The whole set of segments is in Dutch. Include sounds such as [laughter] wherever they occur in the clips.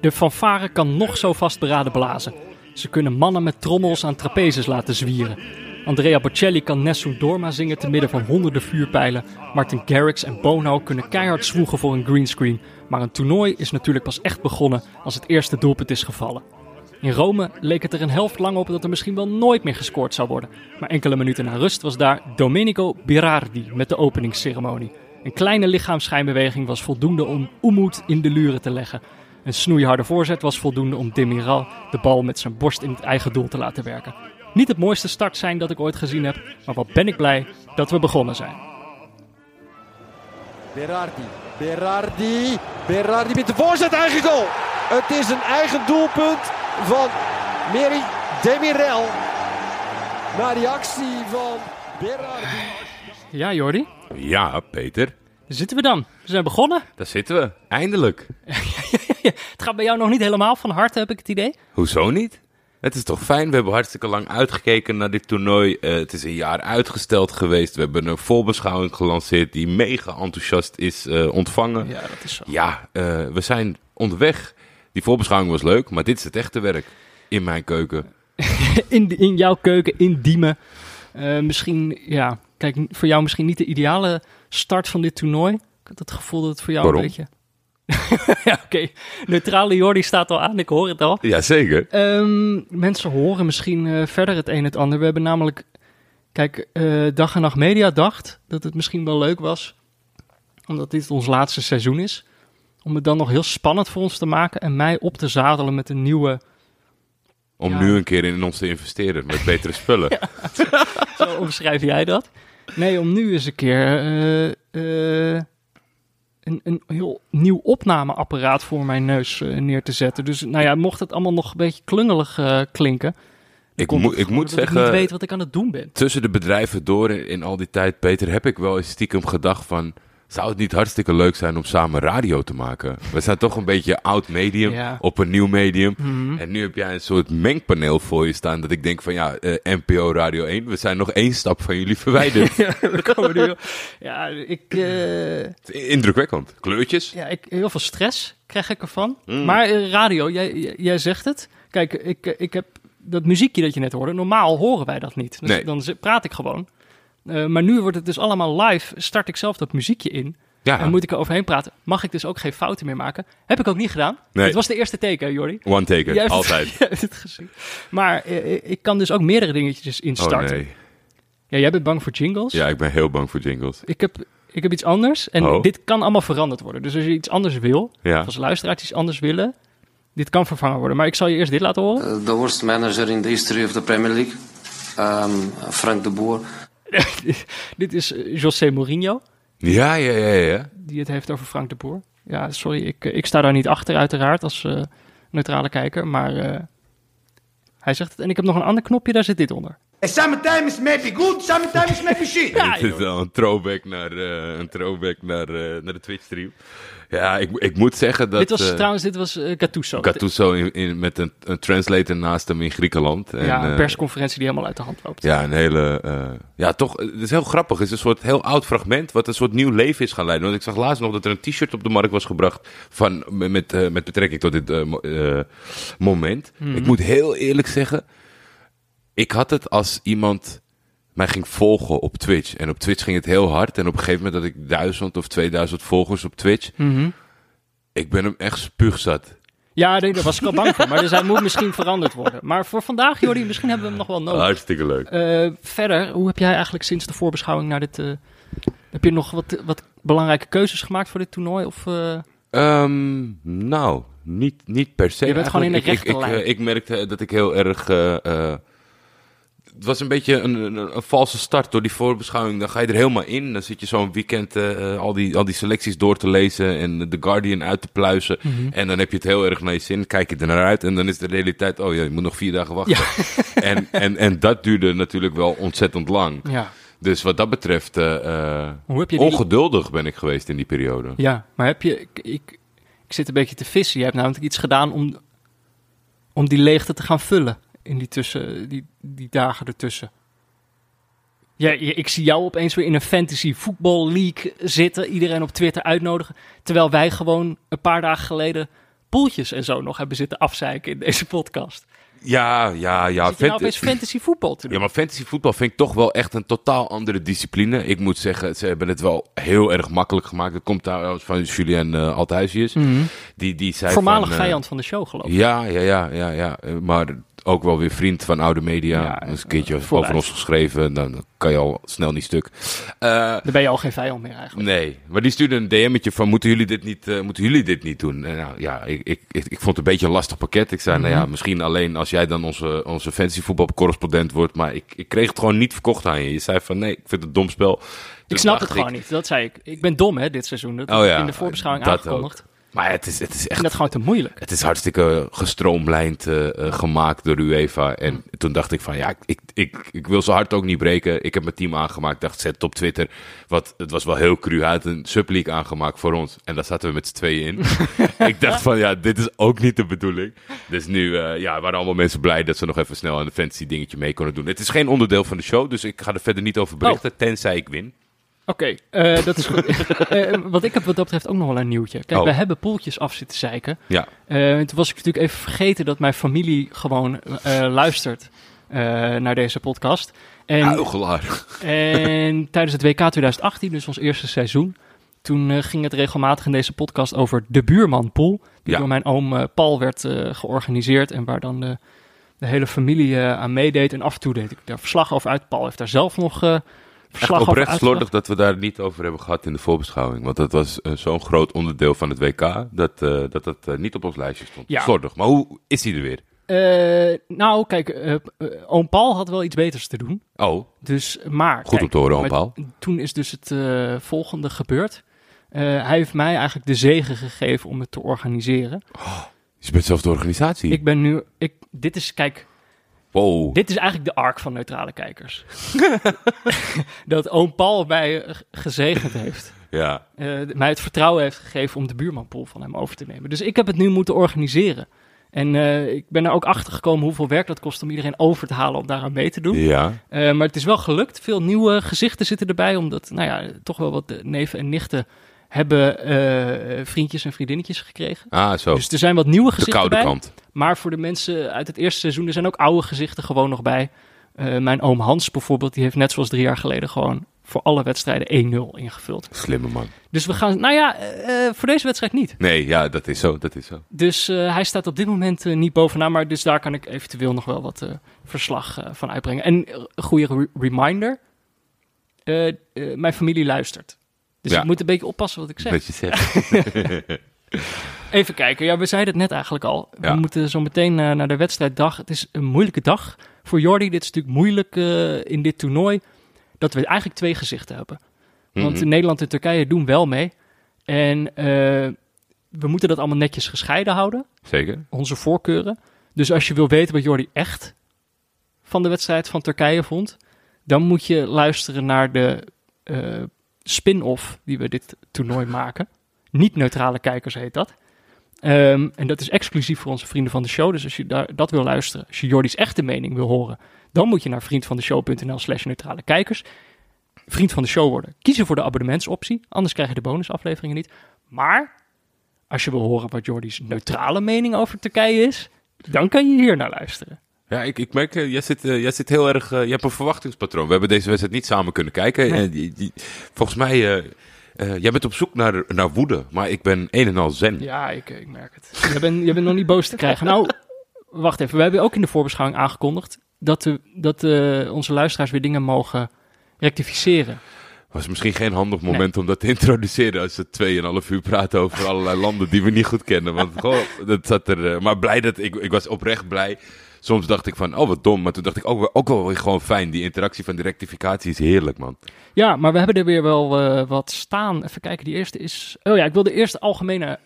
De fanfare kan nog zo vastberaden blazen. Ze kunnen mannen met trommels aan trapezes laten zwieren. Andrea Bocelli kan Nessun Dorma zingen te midden van honderden vuurpijlen. Martin Garrix en Bono kunnen keihard zwoegen voor een greenscreen. Maar een toernooi is natuurlijk pas echt begonnen als het eerste doelpunt is gevallen. In Rome leek het er een helft lang op dat er misschien wel nooit meer gescoord zou worden. Maar enkele minuten na rust was daar Domenico Birardi met de openingsceremonie. Een kleine lichaamsschijnbeweging was voldoende om Umut in de luren te leggen. Een snoeiharde voorzet was voldoende om Demiral de bal met zijn borst in het eigen doel te laten werken. Niet het mooiste start zijn dat ik ooit gezien heb, maar wat ben ik blij dat we begonnen zijn. Berardi, Berardi, Berardi met de voorzet, eigen goal. Het is een eigen doelpunt van Meri Demirel. Na die actie van Berardi. Ja, Jordi, Ja, Peter. Daar zitten we dan. We zijn begonnen. Daar zitten we. Eindelijk. [laughs] het gaat bij jou nog niet helemaal van harte, heb ik het idee. Hoezo niet? Het is toch fijn? We hebben hartstikke lang uitgekeken naar dit toernooi. Eh, het is een jaar uitgesteld geweest. We hebben een voorbeschouwing gelanceerd die mega enthousiast is eh, ontvangen. Ja, dat is zo. Ja, eh, we zijn onderweg. Die voorbeschouwing was leuk, maar dit is het echte werk. In mijn keuken. [laughs] in, in jouw keuken, in Diemen. Misschien, ja, kijk, voor jou misschien niet de ideale start van dit toernooi. Ik had het gevoel dat het voor jou Waarom? een beetje... [laughs] ja, oké. Neutrale Jordi staat al aan, ik hoor het al. Jazeker. Ehm, mensen horen misschien eh, verder het een en het ander. We hebben namelijk, kijk, eh, Dag en Nacht Media dacht dat het misschien wel leuk was, omdat dit ons laatste seizoen is, om het dan nog heel spannend voor ons te maken en mij op te zadelen met een nieuwe Om Ja. nu een keer in ons te investeren met betere spullen. [laughs] Zo omschrijf jij dat? Nee, om nu eens een keer eh, eh, een, een heel nieuw opnameapparaat voor mijn neus eh, neer te zetten. Dus nou ja, mocht het allemaal nog een beetje klungelig klinken. Ik, ik moet dat Ik zeggen, niet weet wat ik aan het doen ben. tussen de bedrijven door in, in al die tijd, Peter, heb ik wel eens stiekem gedacht van... Zou het niet hartstikke leuk zijn om samen radio te maken? We zijn toch een beetje oud medium Ja. op een nieuw medium. Mhm. En nu heb jij een soort mengpaneel voor je staan dat ik denk van ja, eh, NPO Radio 1, we zijn nog één stap van jullie verwijderd. [laughs] ja, we komen nu. Ja, ik, eh, Indrukwekkend. Kleurtjes. ja, ik, heel veel stress krijg ik ervan. Mm. Maar eh, radio, jij, jij- zegt het. Kijk, ik, ik heb dat muziekje dat je net hoorde. Normaal horen wij dat niet. Dus Nee. Dan praat ik gewoon. Eh, maar nu wordt het dus allemaal live. Start ik zelf dat muziekje in. Ja, En moet ik er overheen praten. Mag ik dus ook geen fouten meer maken. Heb ik ook niet gedaan. Nee. Het was de eerste teken, Jordi. one taker, het- altijd. [laughs] het gezien. Maar eh, ik kan dus ook meerdere dingetjes Oh instarten. nee. Ja, jij bent bang voor jingles. Ja, ik ben heel bang voor jingles. Ik heb, ik heb iets anders. En Oh. dit kan allemaal veranderd worden. Dus als je iets anders wil, Ja. als luisteraars iets anders willen, dit kan vervangen worden. Maar ik zal je eerst dit laten horen. Uh, the worst manager in the history of the Premier League, um, Frank de Boer. [laughs] dit is eh, José Mourinho, Ja, ja, ja, ja. die het heeft over Frank de Boer. Ja, sorry, ik, eh, ik sta daar niet achter uiteraard als eh, neutrale kijker. Maar hij zegt het. En ik heb nog een ander knopje, daar zit dit onder. Sometimes it may be good, sometimes it may be shit. [laughs] Ja, [laughs] Dit is wel een throwback naar, eh, een throwback naar, eh, naar de Twitch stream. Ja, ik, ik moet zeggen dat... dit was eh, trouwens, dit was Gattuso. Gattuso in, in, met een, een translator naast hem in Griekenland. En, ja, een persconferentie die helemaal uit de hand loopt. Ja, een hele. eh, ja, toch. Het is heel grappig. Het is een soort heel oud fragment. wat een soort nieuw leven is gaan leiden. Want ik zag laatst nog dat er een t-shirt op de markt was gebracht. Van, met, met, eh, met betrekking tot dit mo- moment. Ik moet heel eerlijk zeggen. Ik had het als iemand mij ging volgen op Twitch. En op Twitch ging het heel hard. En op een gegeven moment had ik duizend of 2000 volgers op Twitch. Mhm. Ik ben hem echt spuugzat. Ja, nee, daar was ik al bang voor. Maar dus hij moet misschien veranderd worden. Maar voor vandaag, Jordi, misschien hebben we hem nog wel nodig. Hartstikke leuk. Eh, verder, hoe heb jij eigenlijk sinds de voorbeschouwing naar dit... eh, heb je nog wat, wat belangrijke keuzes gemaakt voor dit toernooi? Of, eh, Ehm, nou, niet, niet per se. Je bent gewoon in de rechte ik, ik, lijn. ik merkte dat ik heel erg. Het was een beetje een, een, een valse start door die voorbeschouwing. Dan ga je er helemaal in. Dan zit je zo'n weekend eh, al, die, al die selecties door te lezen en The Guardian uit te pluizen. Mhm. En dan heb je het heel erg naar je zin. Kijk je er naar uit en dan is de realiteit: oh ja, je moet nog vier dagen wachten. [laughs] En, en, en dat duurde natuurlijk wel ontzettend lang. ja. Dus wat dat betreft, eh, eh, die- ongeduldig ben ik geweest in die periode. ja, maar heb je... Ik, ik, ik zit een beetje te vissen. Je hebt namelijk iets gedaan om, om die leegte te gaan vullen. In die, tussen, die, die dagen ertussen. Ja, ik zie jou opeens weer in een fantasy voetbal league zitten. Iedereen op Twitter uitnodigen. Terwijl wij gewoon een paar dagen geleden poeltjes en zo nog hebben zitten afzeiken in deze podcast. Ja, ja, ja. Zit je nou opeens fantasy voetbal te doen? Ja, maar fantasy voetbal vind ik toch wel echt een totaal andere discipline. Ik moet zeggen, ze hebben het wel heel erg makkelijk gemaakt. Dat komt trouwens van Julien uh, Althuisius. Die, die zei Mhm. Voormalig van, eh, vijand van de show, geloof ik. Ja, ja, ja, ja, ja. Eh, Maar ook wel weer vriend van oude media. Ja, een keertje over vooruit. ons geschreven. Dan kan je al snel niet stuk. Eh, Dan ben je al geen vijand meer eigenlijk. Nee, maar die stuurde een DM'tje van moeten jullie dit niet, eh, moeten jullie dit niet doen? En nou ja, ik, ik, ik, ik vond het een beetje een lastig pakket. Ik zei, nou Mhm. ja, misschien alleen als jij dan onze, onze fantasy voetbalcorrespondent wordt. Maar ik, ik kreeg het gewoon niet verkocht aan je. Je zei van nee, ik vind het een dom spel. Ik snap het gewoon niet. Dat zei ik. Ik ben dom, hè, dit seizoen. Dat Oh ja, in de voorbeschouwing aangekondigd. ook. Maar het is, het is Ik echt vind dat gewoon te moeilijk. Het is hartstikke gestroomlijnd eh, eh, gemaakt door UEFA. En toen dacht ik van ja, ik, ik, ik wil zo hard ook niet breken. Ik heb mijn team aangemaakt. Dacht, zet het op Twitter. Wat, het was wel heel cru. Hij had een subleague aangemaakt voor ons. En daar zaten we met z'n tweeën in. [laughs] ik dacht van ja, dit is ook niet de bedoeling. Dus nu eh, ja, waren allemaal mensen blij dat ze nog even snel aan de fantasy dingetje mee konden doen. Het is geen onderdeel van de show. Dus ik ga er verder niet over berichten. Tenzij ik win. Oké, eh, dat is goed. [laughs] Eh, want ik heb wat dat betreft ook nog wel een nieuwtje. Kijk, Oh. we hebben poeltjes af zitten zeiken. Ja, Eh, toen was ik natuurlijk even vergeten dat mijn familie gewoon luistert naar deze podcast. En, huigelaar. en [laughs] tijdens het WK 2018, dus ons eerste seizoen, toen ging het regelmatig in deze podcast over de buurmanpool. Die Ja. door mijn oom Paul werd georganiseerd en waar dan de, de hele familie aan meedeed. En af en toe deed ik daar verslag over uit. Paul heeft daar zelf nog verslag over oprecht slordig dat we daar niet over hebben gehad in de voorbeschouwing. Want dat was eh, zo'n groot onderdeel van het WK dat eh, dat, dat eh, niet op ons lijstje stond. Ja. Slordig. Maar hoe is hij er weer? Nou, kijk, oom Paul had wel iets beters te doen. Oh, Dus, maar... goed om kijk, te horen, oom Paul. Toen is dus het volgende gebeurd. Hij heeft mij eigenlijk de zegen gegeven om het te organiseren. Je bent zelf de organisatie. Ik ben nu... Ik, dit is, kijk, Wow. dit is eigenlijk de arc van neutrale kijkers. [laughs] dat oom Paul mij eh, gezegend heeft. Ja. eh, mij het vertrouwen heeft gegeven om de buurmanpool van hem over te nemen. Dus ik heb het nu moeten organiseren. En eh, ik ben er ook achter gekomen hoeveel werk dat kost om iedereen over te halen om daaraan mee te doen. Ja. Maar het is wel gelukt. Veel nieuwe gezichten zitten erbij, omdat nou ja, toch wel wat neven en nichten hebben eh, vriendjes en vriendinnetjes gekregen. Ah, zo. Dus er zijn wat nieuwe de gezichten koude bij. kant. Maar voor de mensen uit het eerste seizoen, er zijn ook oude gezichten gewoon nog bij. Eh, mijn oom Hans bijvoorbeeld, die heeft net zoals drie jaar geleden gewoon voor alle wedstrijden 1-0 ingevuld. Slimme man. Dus we gaan, nou ja, eh, voor deze wedstrijd niet. Nee, ja, dat is zo. Dat is zo. Dus hij staat op dit moment niet bovenaan, maar dus daar kan ik eventueel nog wel wat verslag van uitbrengen. En een goede re- reminder, mijn familie luistert. Dus Ja. ik moet een beetje oppassen wat ik zeg. Dat je zegt. [laughs] Even kijken, ja, we zeiden het net eigenlijk al. We moeten zo meteen eh, naar de wedstrijddag. Het is een moeilijke dag voor Jordi. Dit is natuurlijk moeilijk eh, in dit toernooi, dat we eigenlijk twee gezichten hebben. Want Mhm. Nederland en Turkije doen wel mee. En eh, we moeten dat allemaal netjes gescheiden houden Zeker. onze voorkeuren. Dus als je wil weten wat Jordi echt van de wedstrijd van Turkije vond, dan moet je luisteren naar de spin-off die we dit toernooi maken. Niet-neutrale kijkers heet dat. Ehm, en dat is exclusief voor onze vrienden van de show. Dus als je daar, dat wil luisteren, als je Jordi's echte mening wil horen, dan moet je naar vriendvandeshow.nl slash neutrale kijkers. Vriend van de show worden. Kiezen voor de abonnementsoptie, anders krijg je de bonusafleveringen niet. Maar als je wil horen wat Jordi's neutrale mening over Turkije is, dan kan je hier naar luisteren. Ja, ik, ik merk, eh, jij, zit, eh, jij zit heel erg... eh, je hebt een verwachtingspatroon. We hebben deze wedstrijd niet samen kunnen kijken. Nee. Die- die- volgens mij... eh, jij bent op zoek naar, naar woede, maar ik ben een en al zen. Ja, ik, ik merk het. Je bent, je bent nog niet boos te krijgen. Nou, wacht even. We hebben ook in de voorbeschouwing aangekondigd dat, de, dat onze luisteraars weer dingen mogen rectificeren. was misschien geen handig moment om dat te introduceren als we 2,5 uur praten over allerlei landen die we niet goed kennen. Want goh, dat zat er. maar blij dat ik, ik was oprecht blij. Soms dacht ik van, oh wat dom. Maar toen dacht ik ook, wel- ook wel weer gewoon fijn. Die interactie van die rectificatie is heerlijk, man. Ja, maar we hebben er weer wel eh, wat staan. Even kijken, die eerste is... Oh ja, ik wil de eerste algemene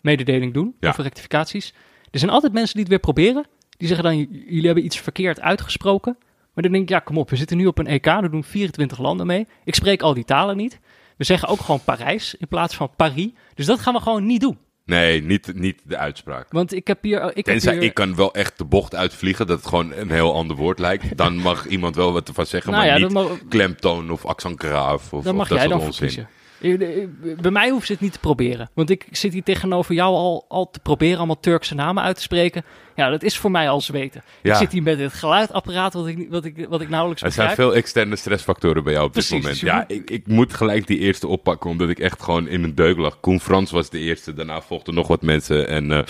mededeling doen Ja. over rectificaties. Er zijn altijd mensen die het weer proberen. Die zeggen dan, jullie hebben iets verkeerd uitgesproken. Maar dan denk ik, ja, kom op, we zitten nu op een EK. Er doen 24 landen mee. Ik spreek al die talen niet. We zeggen ook gewoon Parijs in plaats van Paris. Dus dat gaan we gewoon niet doen. Nee, niet, niet de uitspraak. Want ik heb hier... Ik heb Tenzij hier, ik kan wel echt de bocht uitvliegen, dat het gewoon een heel ander woord lijkt. Dan mag iemand wel wat ervan zeggen, Nou maar ja, niet mag- klemtoon of accent graaf. Of, Dan of mag dat jij soort dan onzin. verkiezen. Eh, eh, Bij mij hoeven ze het niet te proberen. Want ik zit hier tegenover jou al, al te proberen allemaal Turkse namen uit te spreken. Ja, dat is voor mij al zweten. Ja. Ik zit hier met het geluidapparaat wat ik, wat ik, wat ik nauwelijks Er zijn begrijp. veel externe stressfactoren bij jou op Precies, dit moment. dus Ja, ik, ik moet gelijk die eerste oppakken, omdat ik echt gewoon in mijn deuk lag. Koen Frans was de eerste, daarna volgden nog wat mensen. En eh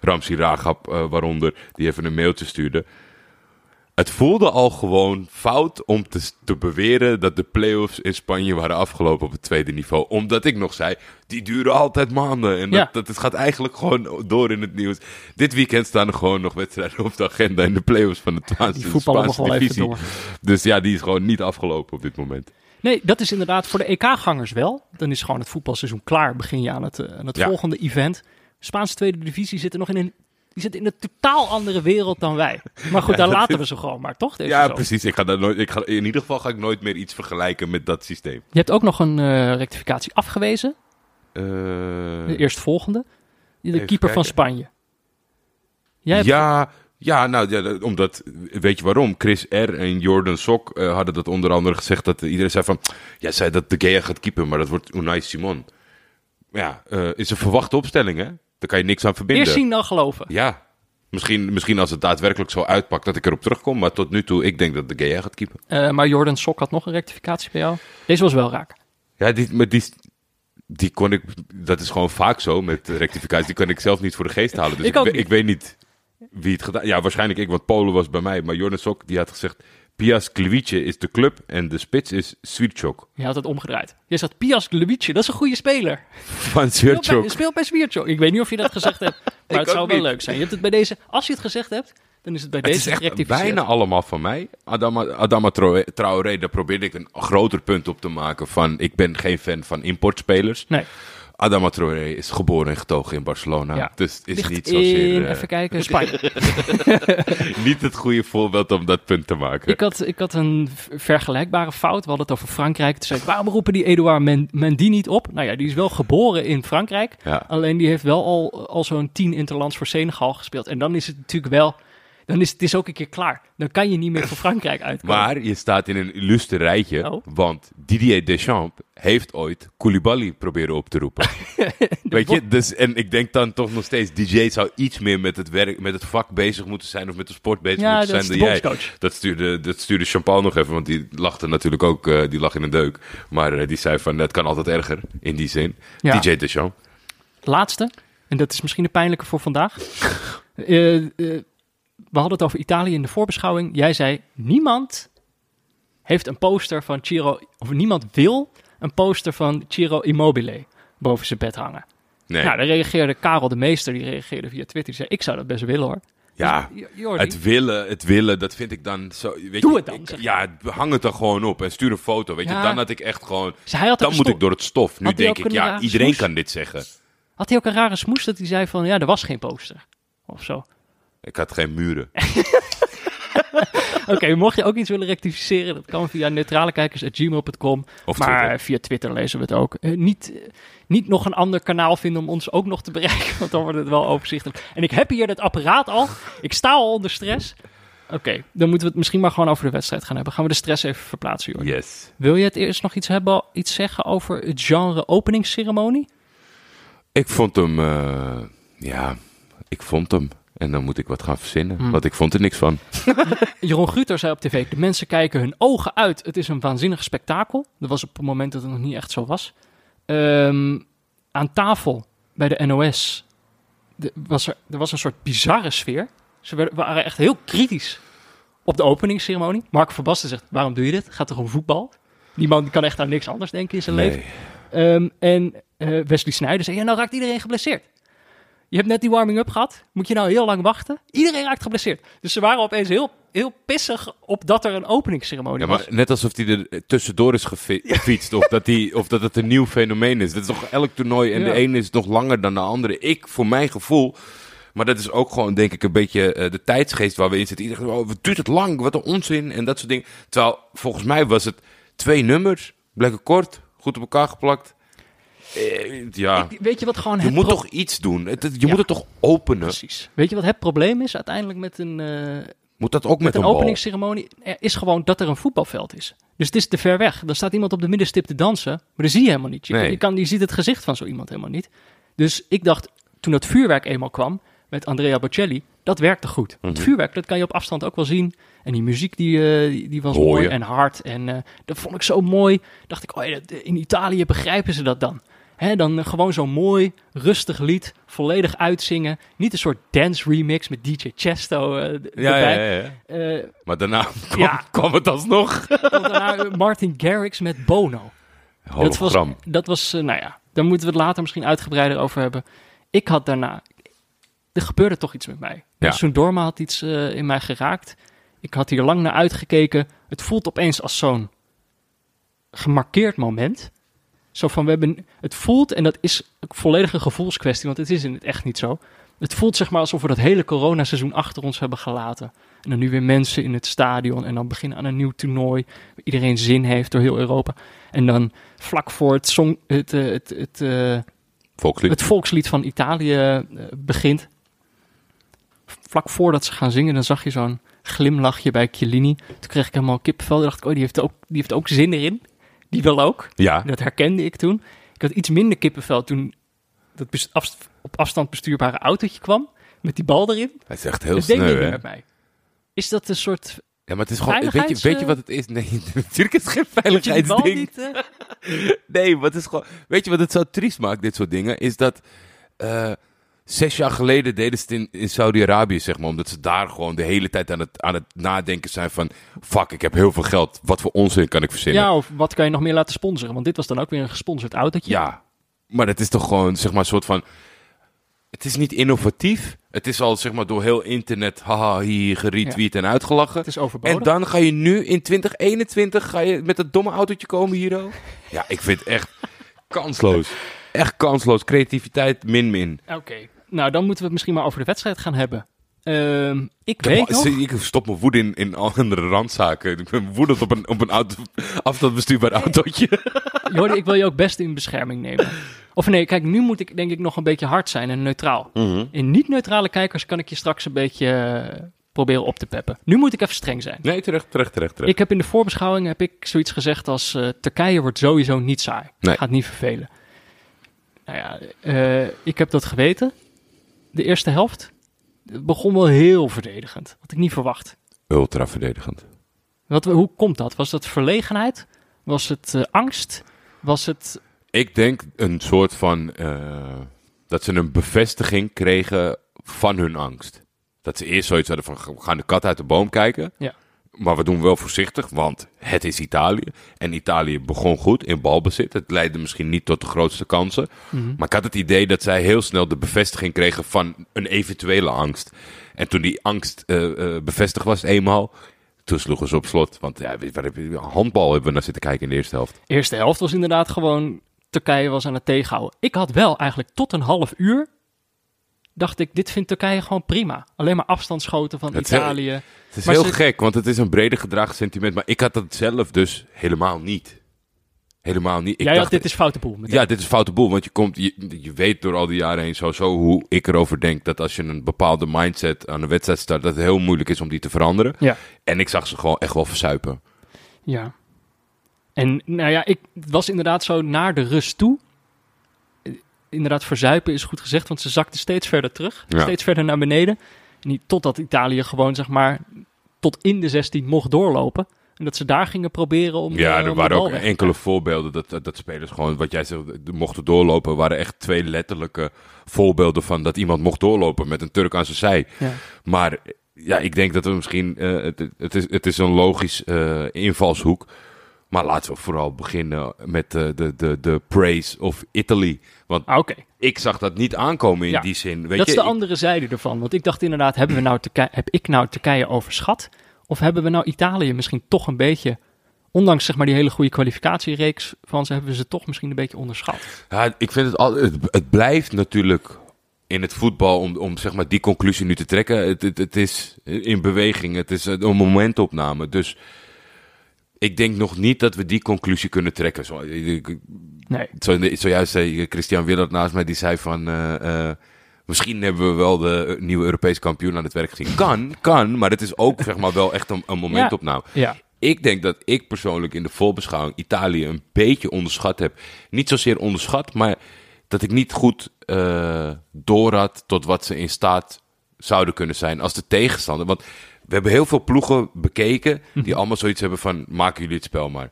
Ramsi Ragab, waaronder, die even een mailtje stuurde. Het voelde al gewoon fout om te, te beweren dat de play-offs in Spanje waren afgelopen op het tweede niveau. Omdat ik nog zei, die duren altijd maanden. En dat, Ja. dat, gaat eigenlijk gewoon door in het nieuws. Dit weekend staan er gewoon nog wedstrijden op de agenda in de play-offs van de Spaanse, Die even divisie. door. Dus ja, die is gewoon niet afgelopen op dit moment. Nee, dat is inderdaad voor de EK-gangers wel. Dan is gewoon het voetbalseizoen klaar. Begin je aan het, eh, aan het Ja. volgende event. Spaanse tweede divisie zit er nog in een... Die zit in een totaal andere wereld dan wij. Maar goed, Ja, daar laten is- we ze gewoon maar, toch? Deze Ja, precies. Ik ga daar nooit, ik ga, in ieder geval ga ik nooit meer iets vergelijken met dat systeem. Je hebt ook nog een eh, rectificatie afgewezen. Eh, De eerstvolgende. De Even keeper van. Spanje. Jij hebt- ja, ja, nou, ja, dat- omdat, weet je waarom? Chris R. en Jordan Sok eh, hadden dat onder andere gezegd dat iedereen zei van, jij zei dat De Gea gaat keepen, maar dat wordt Unai Simon. Ja, eh, is een verwachte opstelling, hè? Daar kan je niks aan verbinden. Eerst zien dan geloven. Ja, misschien, misschien als het daadwerkelijk zo uitpakt dat ik erop terugkom, maar tot nu toe, ik denk dat De Gea gaat keepen. Eh, maar Jordan Sok had nog een rectificatie bij jou. Deze was wel raak. Ja, die, maar die, die kon ik. Dat is gewoon vaak zo met rectificaties. Die kan ik zelf niet voor de geest halen. Dus Ik ik, ik weet niet wie het gedaan. Ja, waarschijnlijk ik, want Polen was bij mij. Maar Jordan Sok die had gezegd: Pias Gliwice is de club en de spits is Swierczok. Je had het omgedraaid. Je zegt Pias Glebice, dat is een goede speler. Van Speelt bij, Swierczok. speelt bij Swierczok. Ik weet niet of je dat gezegd hebt, [laughs] maar het zou wel leuk zijn. Je hebt het bij deze, als je het gezegd hebt, dan is het bij Het deze is echt bijna allemaal van mij. Adama, Adama Traoré, daar probeerde ik een groter punt op te maken. Van ik ben geen fan van importspelers. Nee, Adama Traoré is geboren en getogen in Barcelona. Ja. Dus het is ligt niet zozeer. in, eh, even kijken, Spanje. [laughs] niet het goede voorbeeld om dat punt te maken. ik, had, ik had een vergelijkbare fout. We hadden het over Frankrijk. Toen zei ik, waarom roepen die Edouard Men- Mendy niet op? Nou ja, die is wel geboren in Frankrijk. Ja. Alleen die heeft wel al, al zo'n tien interlands voor Senegal gespeeld. En dan is het natuurlijk wel... Dan is het is ook een keer klaar. Dan kan je niet meer voor Frankrijk [laughs] uitkomen. Maar je staat in een illustre rijtje, Oh. want Didier Deschamps heeft ooit Koulibaly proberen op te roepen. [laughs] [laughs] Weet je, dus, en ik denk dan toch nog steeds, DJ zou iets meer met het, werk, met het vak bezig moeten zijn of met de sport bezig Ja, moeten zijn dan jij. Dat stuurde, dat stuurde Champagne nog even, want die lachte natuurlijk ook, eh, die lag in een deuk. Maar eh, die zei van, het kan altijd erger, in die zin. Ja. DJ Deschamps. Laatste, en dat is misschien de pijnlijke voor vandaag. Eh, we hadden het over Italië in de voorbeschouwing. Jij zei, niemand heeft een poster van Ciro, of niemand wil een poster van Ciro Immobile boven zijn bed hangen. Nee, Nou, daar reageerde Karel de Meester, die reageerde via Twitter. Die zei, ik zou dat best willen hoor. ja. Jordi, Het willen, het willen, dat vind ik dan zo. Weet Doe je, het dan, ik- ja, hang het er gewoon op en stuur een foto. Weet Ja. je, dan had ik echt gewoon. Dus hij had Dan moet ik door het stof. Nu Had denk ik, ja, iedereen smoes? kan dit zeggen. Had hij ook een rare smoes dat hij zei van, ja, er was geen poster. Of zo. Ik had geen muren. [laughs] [laughs] Oké, mocht je ook iets willen rectificeren, dat kan via neutralekijkers.gmail.com. Of maar Twitter. via Twitter lezen we het ook. Eh, niet, eh, niet nog een ander kanaal vinden om ons ook nog te bereiken, [laughs] want dan wordt het wel overzichtelijk. En ik heb hier het apparaat al. Ik sta al onder stress. Oké, dan moeten we het misschien maar gewoon over de wedstrijd gaan hebben. Gaan we de stress even verplaatsen, Jordi. Yes. Wil je het eerst nog iets hebben, iets zeggen over het genre openingsceremonie? Ik vond hem, eh, ja, ik vond hem. En dan moet ik wat gaan verzinnen, Hmm. want ik vond er niks van. [laughs] Jeroen Guter zei op tv, de mensen kijken hun ogen uit. Het is een waanzinnig spektakel. Dat was op het moment dat het nog niet echt zo was. Ehm, aan tafel bij de NOS de- was er, er was een soort bizarre sfeer. Ze werden, waren echt heel kritisch op de openingsceremonie. Mark Verbasten zegt, waarom doe je dit? Gaat toch om voetbal? Die man kan echt aan niks anders denken in zijn leven. Ehm, en eh, Wesley Sneijder zei, ja, nou raakt iedereen geblesseerd. Je hebt net die warming-up gehad. Moet je nou heel lang wachten? Iedereen raakt geblesseerd. Dus ze waren opeens heel, heel pissig op dat er een openingsceremonie Ja, maar was. net alsof hij er tussendoor is gefi- gefietst. Of, dat die, of dat het een nieuw fenomeen is. Dat is toch elk toernooi en Ja. de ene is nog langer dan de andere. Ik, voor mijn gevoel... Maar dat is ook gewoon, denk ik, een beetje eh, de tijdsgeest waar we in zitten. Iedereen zegt, oh, wat duurt het lang, wat een onzin en dat soort dingen. Terwijl, volgens mij was het twee nummers, blekken kort, goed op elkaar geplakt. Eh, ja, Ik- weet je wat gewoon je het moet toch iets doen. Het, het- je Ja. moet het toch openen. Precies. Weet je wat het probleem is uiteindelijk met een, eh, Moet dat ook met, met een een openingsceremonie er is gewoon dat er een voetbalveld is. Dus het is te ver weg. Dan staat iemand op de middenstip te dansen, maar dat zie je helemaal niet. Je, Nee. je, kan, je ziet het gezicht van zo iemand helemaal niet. Dus ik dacht, toen dat vuurwerk eenmaal kwam met Andrea Bocelli, dat werkte goed. Het Mhm. vuurwerk, dat kan je op afstand ook wel zien. En die muziek, die, eh, die, die was Hoor mooi en hard. En eh, dat vond ik zo mooi. Dacht ik, oh ja, in Italië begrijpen ze dat dan. Dan gewoon zo'n mooi, rustig lied, volledig uitzingen. Niet een soort dance remix met DJ Chesto eh, Ja, erbij. ja, ja. ja. Eh, Maar daarna [laughs] kwam, Ja. kwam het alsnog. daarna Martin Garrix met Bono. Dat was, dat was eh, nou ja, daar moeten we het later misschien uitgebreider over hebben. Ik had daarna, er gebeurde toch iets met mij. Ja. Zo'n Dorma had iets in mij geraakt. Ik had hier lang naar uitgekeken. Het voelt opeens als zo'n gemarkeerd moment. Zo van, we hebben, het voelt, en dat is een volledige gevoelskwestie, want het is in het echt niet zo. Het voelt zeg maar alsof we dat hele coronaseizoen achter ons hebben gelaten. En dan nu weer mensen in het stadion en dan beginnen aan een nieuw toernooi. Waar iedereen zin heeft door heel Europa. En dan vlak voor het, song, het, eh, het, het, eh, Volkslied. het volkslied van Italië eh, begint. Vlak voordat ze gaan zingen, dan zag je zo'n glimlachje bij Chiellini. Toen kreeg ik helemaal kippenvel. Dacht ik, oh, die heeft ook, die heeft ook zin erin. Die wil ook. Ja. Dat herkende ik toen. Ik had iets minder kippenvel toen dat afst- op afstand bestuurbare autootje kwam. Met die bal erin. Hij is echt heel dat sneu, hè? met mij. Is dat een soort... Ja, maar het is gewoon... Weet je, weet je wat het is? Nee, [laughs] natuurlijk is het geen veiligheidsding. niet, eh, Nee, het is gewoon... Weet je wat het zo triest maakt, dit soort dingen? Is dat... eh, zes jaar geleden deden ze het in, in Saudi-Arabië, zeg maar. Omdat ze daar gewoon de hele tijd aan het, aan het nadenken zijn van... Fuck, ik heb heel veel geld. Wat voor onzin kan ik verzinnen? Ja, of wat kan je nog meer laten sponsoren? Want dit was dan ook weer een gesponsord autootje. Ja, maar het is toch gewoon, zeg maar, een soort van... Het is niet innovatief. Het is al, zeg maar, door heel internet... Haha, hier geretweet en uitgelachen. Het is overbodig. En dan ga je nu in 2021 ga je met dat domme autootje komen hier. oh? Ja, ik vind het echt [laughs] kansloos. Echt kansloos. Creativiteit min min. Oké, nou dan moeten we het misschien maar over de wedstrijd gaan hebben. Ehm, ik Ik, weet heb- nog... ik stop mijn woede in, in andere randzaken. Ik ben woedend op een, op een auto, afstandsbestuurbaar autootje. [laughs] Jordi, ik wil je ook best in bescherming nemen. Of nee, kijk, nu moet ik denk ik nog een beetje hard zijn en neutraal. In niet-neutrale kijkers kan ik je straks een beetje eh, proberen op te peppen. Nu moet ik even streng zijn. Nee, terecht, terecht, terecht. terecht. Ik heb in de voorbeschouwing heb ik zoiets gezegd als eh, Turkije wordt sowieso niet saai. Nee. Gaat niet vervelen. Nou ja, eh, ik heb dat geweten. De eerste helft begon wel heel verdedigend. Had ik niet verwacht. Ultra verdedigend. Wat, hoe komt dat? Was dat verlegenheid? Was het eh, angst? Was het... Ik denk een soort van... eh, dat ze een bevestiging kregen van hun angst. Dat ze eerst zoiets hadden van... We gaan de kat uit de boom kijken. Ja. Maar we doen wel voorzichtig, want het is Italië. En Italië begon goed in balbezit. Het leidde misschien niet tot de grootste kansen. Maar ik had het idee dat zij heel snel de bevestiging kregen van een eventuele angst. En toen die angst eh, bevestigd was eenmaal, toen sloegen ze op slot. Want ja, handbal hebben we naar zitten kijken in de eerste helft. eerste helft was inderdaad gewoon... Turkije was aan het tegenhouden. Ik had wel eigenlijk tot een half uur... dacht ik, dit vindt Turkije gewoon prima. Alleen maar afstandsschoten van Het is heel- Italië. Het is Maar heel ze- gek, want het is een breder gedragen sentiment. Maar ik had dat zelf dus helemaal niet. Helemaal niet. Ik Jij dacht, had, dit is foute boel. meteen. Ja, dit is foute boel. Want je, komt, je, je weet door al die jaren heen sowieso hoe ik erover denk. Dat als je een bepaalde mindset aan een wedstrijd start, dat het heel moeilijk is om die te veranderen. Ja. En ik zag ze gewoon echt wel versuipen. Ja. En nou ja, ik was inderdaad zo naar de rust toe. Inderdaad, verzuipen is goed gezegd, want ze zakten steeds verder terug. Ja. Steeds verder naar beneden. Niet totdat Italië gewoon, zeg maar, tot in de 16 mocht doorlopen. En dat ze daar gingen proberen om. Ja, eh, er om waren ook enkele voorbeelden dat, dat, spelers gewoon, wat jij zegt, mochten doorlopen. waren echt twee letterlijke voorbeelden van dat iemand mocht doorlopen met een Turk aan zijn zij. Ja. Maar ja, ik denk dat we misschien, eh, het, het, is, het is een logisch eh, invalshoek. Maar laten we vooral beginnen met de, de, de, de praise of Italy. Want Ah, ik zag dat niet aankomen in Ja, die zin. Weet dat je, is de ik- andere zijde ervan. Want ik dacht inderdaad, hebben we nou Turkije, heb ik nou Turkije overschat? Of hebben we nou Italië misschien toch een beetje, ondanks zeg maar die hele goede kwalificatiereeks van ze, hebben we ze toch misschien een beetje onderschat? Ja, ik vind het al, het, het blijft natuurlijk in het voetbal om, om zeg maar die conclusie nu te trekken. Het, het, het is in beweging, het is een momentopname. Dus ik denk nog niet dat we die conclusie kunnen trekken. Zo, ik- Nee. zo, zojuist zei Christian Willert naast mij, die zei van... eh, eh, Misschien hebben we wel de eh, nieuwe Europese kampioen aan het werk gezien. Kan, kan, maar het is ook zeg maar wel echt een, een momentopname. Ja. Ik denk dat ik persoonlijk in de voorbeschouwing Italië een beetje onderschat heb. Niet zozeer onderschat, maar dat ik niet goed eh door had tot wat ze in staat zouden kunnen zijn als de tegenstander. Want we hebben heel veel ploegen bekeken die allemaal zoiets hebben van maken jullie het spel maar.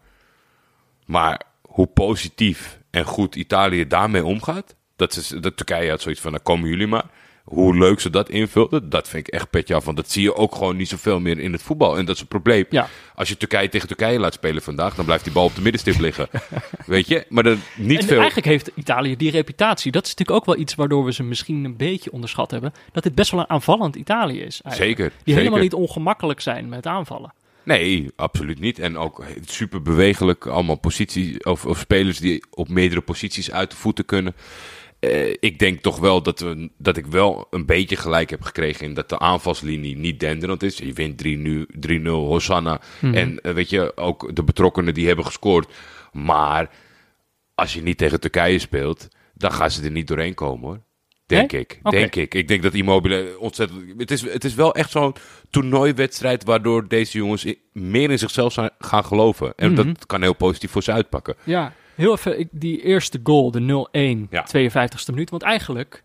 Maar hoe positief en goed Italië daarmee omgaat, dat, ze, dat Turkije had zoiets van, nou komen jullie maar. Hoe leuk ze dat invulden, dat vind ik echt petje af. Want dat zie je ook gewoon niet zoveel meer in het voetbal. En dat is een probleem. Ja. Als je Turkije tegen Turkije laat spelen vandaag, dan blijft die bal op de middenstip liggen. [laughs] Weet je? Maar dat, niet En veel. eigenlijk heeft Italië die reputatie. Dat is natuurlijk ook wel iets waardoor we ze misschien een beetje onderschat hebben. Dat dit best wel een aanvallend Italië is. eigenlijk. Zeker, Die zeker. helemaal niet ongemakkelijk zijn met aanvallen. Nee, absoluut niet. En ook super bewegelijk. Allemaal posities of, of spelers die op meerdere posities uit de voeten kunnen. Eh, ik denk toch wel dat, we, dat ik wel een beetje gelijk heb gekregen in dat de aanvalslinie niet denderend is. Je wint 3-0, 3-0 Hosanna. En eh, weet je, ook de betrokkenen die hebben gescoord. Maar als je niet tegen Turkije speelt, dan gaan ze er niet doorheen komen hoor. Denk ik. Denk ik. Ik denk dat Immobile ontzettend... Het is, het is wel echt zo'n toernooiwedstrijd waardoor deze jongens meer in zichzelf zijn, gaan geloven. En dat kan heel positief voor ze uitpakken. Ja, heel even ik- die eerste goal, de 0-1, Ja. 52e minuut. Want eigenlijk,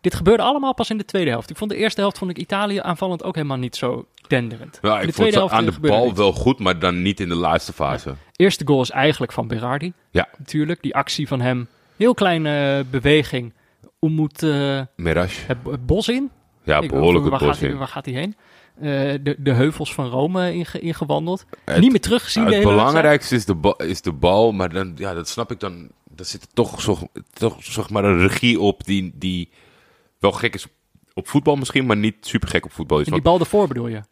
dit gebeurde allemaal pas in de tweede helft. Ik vond de eerste helft vond ik Italië aanvallend ook helemaal niet zo denderend. Ja, ik de vond helft aan de bal wel goed, maar dan niet in de laatste fase. Eerste goal is eigenlijk van Berardi. Ja, Natuurlijk, die actie van hem. Heel kleine eh, beweging. Umut eh Mirage. het, het bos in. Ja, behoorlijk het bos gaat hij, in. Waar gaat hij heen? Eh, de, de heuvels van Rome inge, ingewandeld. Het- Niet meer teruggezien de het belangrijkste is de, bal, is de bal, maar dan, ja, dat snap ik dan. Daar zit toch, zo, toch zeg maar een regie op die, die wel gek is op voetbal misschien, maar niet super gek op voetbal is. En die bal ervoor bedoel je?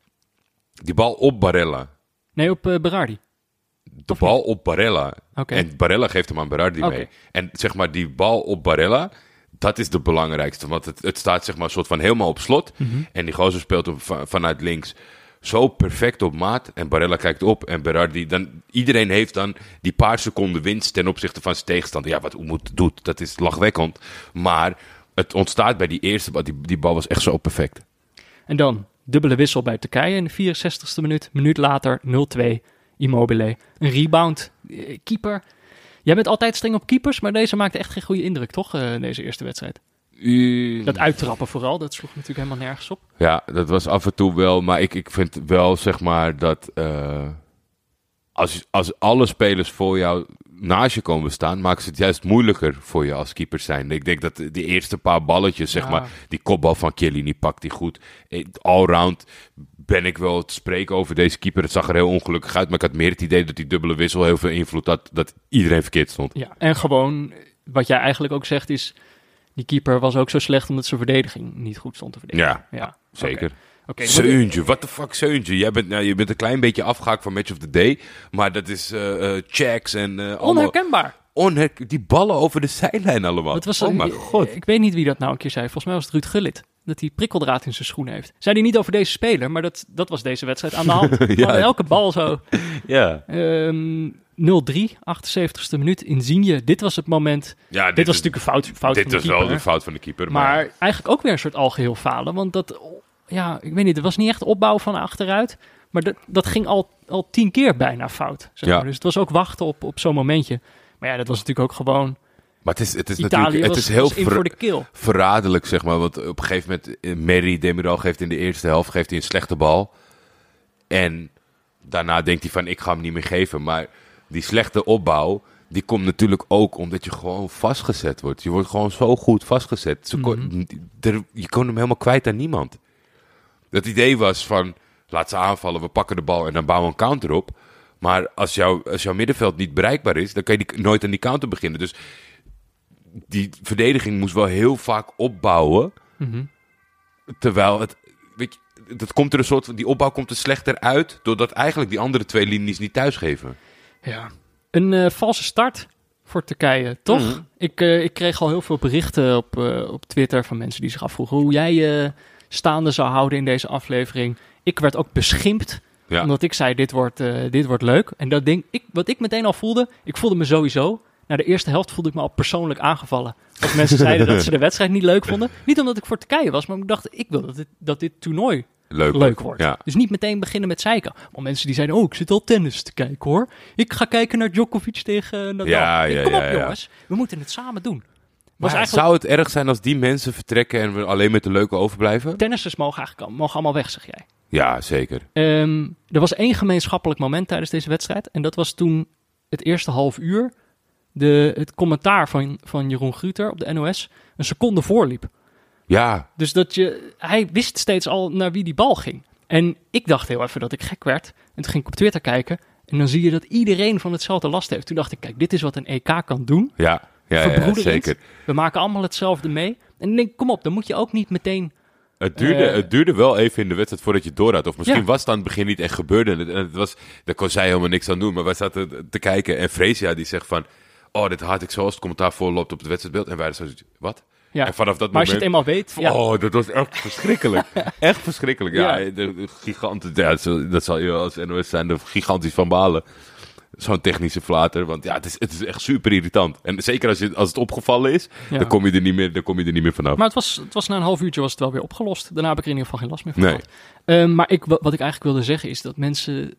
die bal op Barella. Nee, op eh, Berardi. De bal op Barella. Oké. En Barella geeft hem aan Berardi mee. En zeg maar, die bal op Barella, dat is de belangrijkste. Want het, het staat zeg maar een soort van helemaal op slot. Mhm. En die gozer speelt hem va- vanuit links zo perfect op maat. En Barella kijkt op en Berardi... Dan, iedereen heeft dan die paar seconden winst ten opzichte van zijn tegenstander. Ja, wat Oemoed doet, dat is lachwekkend. Maar het ontstaat bij die eerste bal. Die, die bal was echt zo perfect. En dan dubbele wissel bij Turkije in de 64ste minuut. Minuut later 0-2. Immobile. Een rebound. Eh, keeper. Jij bent altijd streng op keepers, maar deze maakte echt geen goede indruk, toch? eh, deze eerste wedstrijd. Dat uittrappen vooral, dat sloeg natuurlijk helemaal nergens op. Ja, dat was af en toe wel. Maar ik, ik vind wel, zeg maar, dat eh, als, als alle spelers voor jou naast je komen staan, ze het juist moeilijker voor je als keeper zijn. Ik denk dat de eerste paar balletjes, zeg Ja. maar, die kopbal van Chiellini pakt die goed. Allround ben ik wel te spreken over deze keeper. Het zag er heel ongelukkig uit, maar ik had meer het idee dat die dubbele wissel heel veel invloed had, dat iedereen verkeerd stond. Ja, en gewoon, wat jij eigenlijk ook zegt is, die keeper was ook zo slecht omdat zijn verdediging niet goed stond te verdedigen. Ja, ja. Zeker. Maar- Seuntje, what the fuck Seuntje? Jij bent, nou, je bent een klein beetje afgehaakt van Match of the Day. Maar dat is eh eh, checks en eh. Onherkenbaar. Onher- die ballen over de zijlijn allemaal. Dat was, oh mijn ik- god. Ik weet niet wie dat nou een keer zei. Volgens mij was het Ruud Gullit. Dat hij prikkeldraad in zijn schoenen heeft. Zei hij niet over deze speler, maar dat, dat was deze wedstrijd aan de hand. [laughs] Gewoon elke bal zo. [laughs] Ja. Ehm 0-3, 78ste minuut. Insigne, dit was het moment. ja Dit, was natuurlijk een fout, fout dit van de was wel keeper. de fout van de keeper. Maar, Maar eigenlijk ook weer een soort algeheel falen. Want dat, ja, ik weet niet, het was niet echt opbouw van achteruit. Maar dat, dat ging al, al tien keer bijna fout. Zeg Ja. maar. Dus het was ook wachten op, op zo'n momentje. Maar ja, dat was natuurlijk ook gewoon... maar het is, het is Italië natuurlijk het is heel ver- verraderlijk, zeg maar. Want op een gegeven moment, eh, Mary Demiral geeft in de eerste helft geeft hij een slechte bal. En daarna denkt hij van, ik ga hem niet meer geven. Maar die slechte opbouw, die komt natuurlijk ook omdat je gewoon vastgezet wordt. Je wordt gewoon zo goed vastgezet. Er- je kon hem helemaal kwijt aan niemand. Het idee was van, laat ze aanvallen, we pakken de bal en dan bouwen we een counter op. Maar als, jouw als jouw middenveld niet bereikbaar is, dan kan je die, nooit aan die counter beginnen. Dus die verdediging moest wel heel vaak opbouwen. Mhm. Terwijl het, weet je, dat komt er een soort van, die opbouw komt er slechter uit, doordat eigenlijk die andere twee linies niet thuisgeven. Ja. Een eh, valse start voor Turkije, toch? Mhm. ik, eh, ik kreeg al heel veel berichten op, eh, op Twitter van mensen die zich afvroegen hoe jij staande zou houden in deze aflevering. Ik werd ook beschimpt, Ja. omdat ik zei dit wordt, eh, dit wordt leuk. En dat ding, ik, wat ik meteen al voelde, ik voelde me sowieso Na de eerste helft voelde ik me al persoonlijk aangevallen. Dat mensen [laughs] zeiden dat ze de wedstrijd niet leuk vonden. Niet omdat ik voor Turkije was, maar ik dacht, ik wil dat dit, dat dit toernooi Leuk, leuk wordt. Ja. Dus niet meteen beginnen met zeiken. Maar mensen die zeiden, oh, ik zit al tennis te kijken hoor. Ik ga kijken naar Djokovic tegen Nadal. Ja, ja, Kom op ja, ja. jongens, we moeten het samen doen. Was Maar eigenlijk, zou het erg zijn als die mensen vertrekken en we alleen met de leuke overblijven? Tennissers mogen eigenlijk mogen allemaal weg, zeg jij. Ja, zeker. Ehm, er was één gemeenschappelijk moment tijdens deze wedstrijd. En dat was toen het eerste half uur de, het commentaar van, van Jeroen Gruter op de NOS een seconde voorliep. Ja, Dus dat je, hij wist steeds al naar wie die bal ging. En ik dacht heel even dat ik gek werd. En toen ging ik op Twitter kijken. En dan zie je dat iedereen van hetzelfde last heeft. Toen dacht ik, kijk, dit is wat een EK kan doen. ja, ja, ja, zeker. We maken allemaal hetzelfde mee. En denk, kom op, dan moet je ook niet meteen... Het duurde, Eh, het duurde wel even in de wedstrijd voordat je door had. Of misschien Ja. was het aan het begin niet echt gebeurde. En het, en het was, daar kon zij helemaal niks aan doen. Maar wij zaten te kijken. En Freesia die zegt van... Oh, dit haat ik zo als het commentaar voorloopt op het wedstrijdbeeld. En wij zo... Wat? Ja. En vanaf dat Maar als je het moment... eenmaal weet... Ja, Oh, dat was echt verschrikkelijk. [laughs] echt verschrikkelijk. Ja, Ja. de, de giganten, ja, dat zal- dat zal je als NOS zijn, de gigantisch van balen. Zo'n technische flater. Want ja, het is, het is echt super irritant. En zeker als, je, als het opgevallen is, Ja. dan, kom je er niet meer, dan kom je er niet meer vanaf. Maar het was, het was na een half uurtje was het wel weer opgelost. Daarna heb ik er in ieder geval geen last meer van Nee. Ehm, maar ik, wa- wat ik eigenlijk wilde zeggen is dat mensen...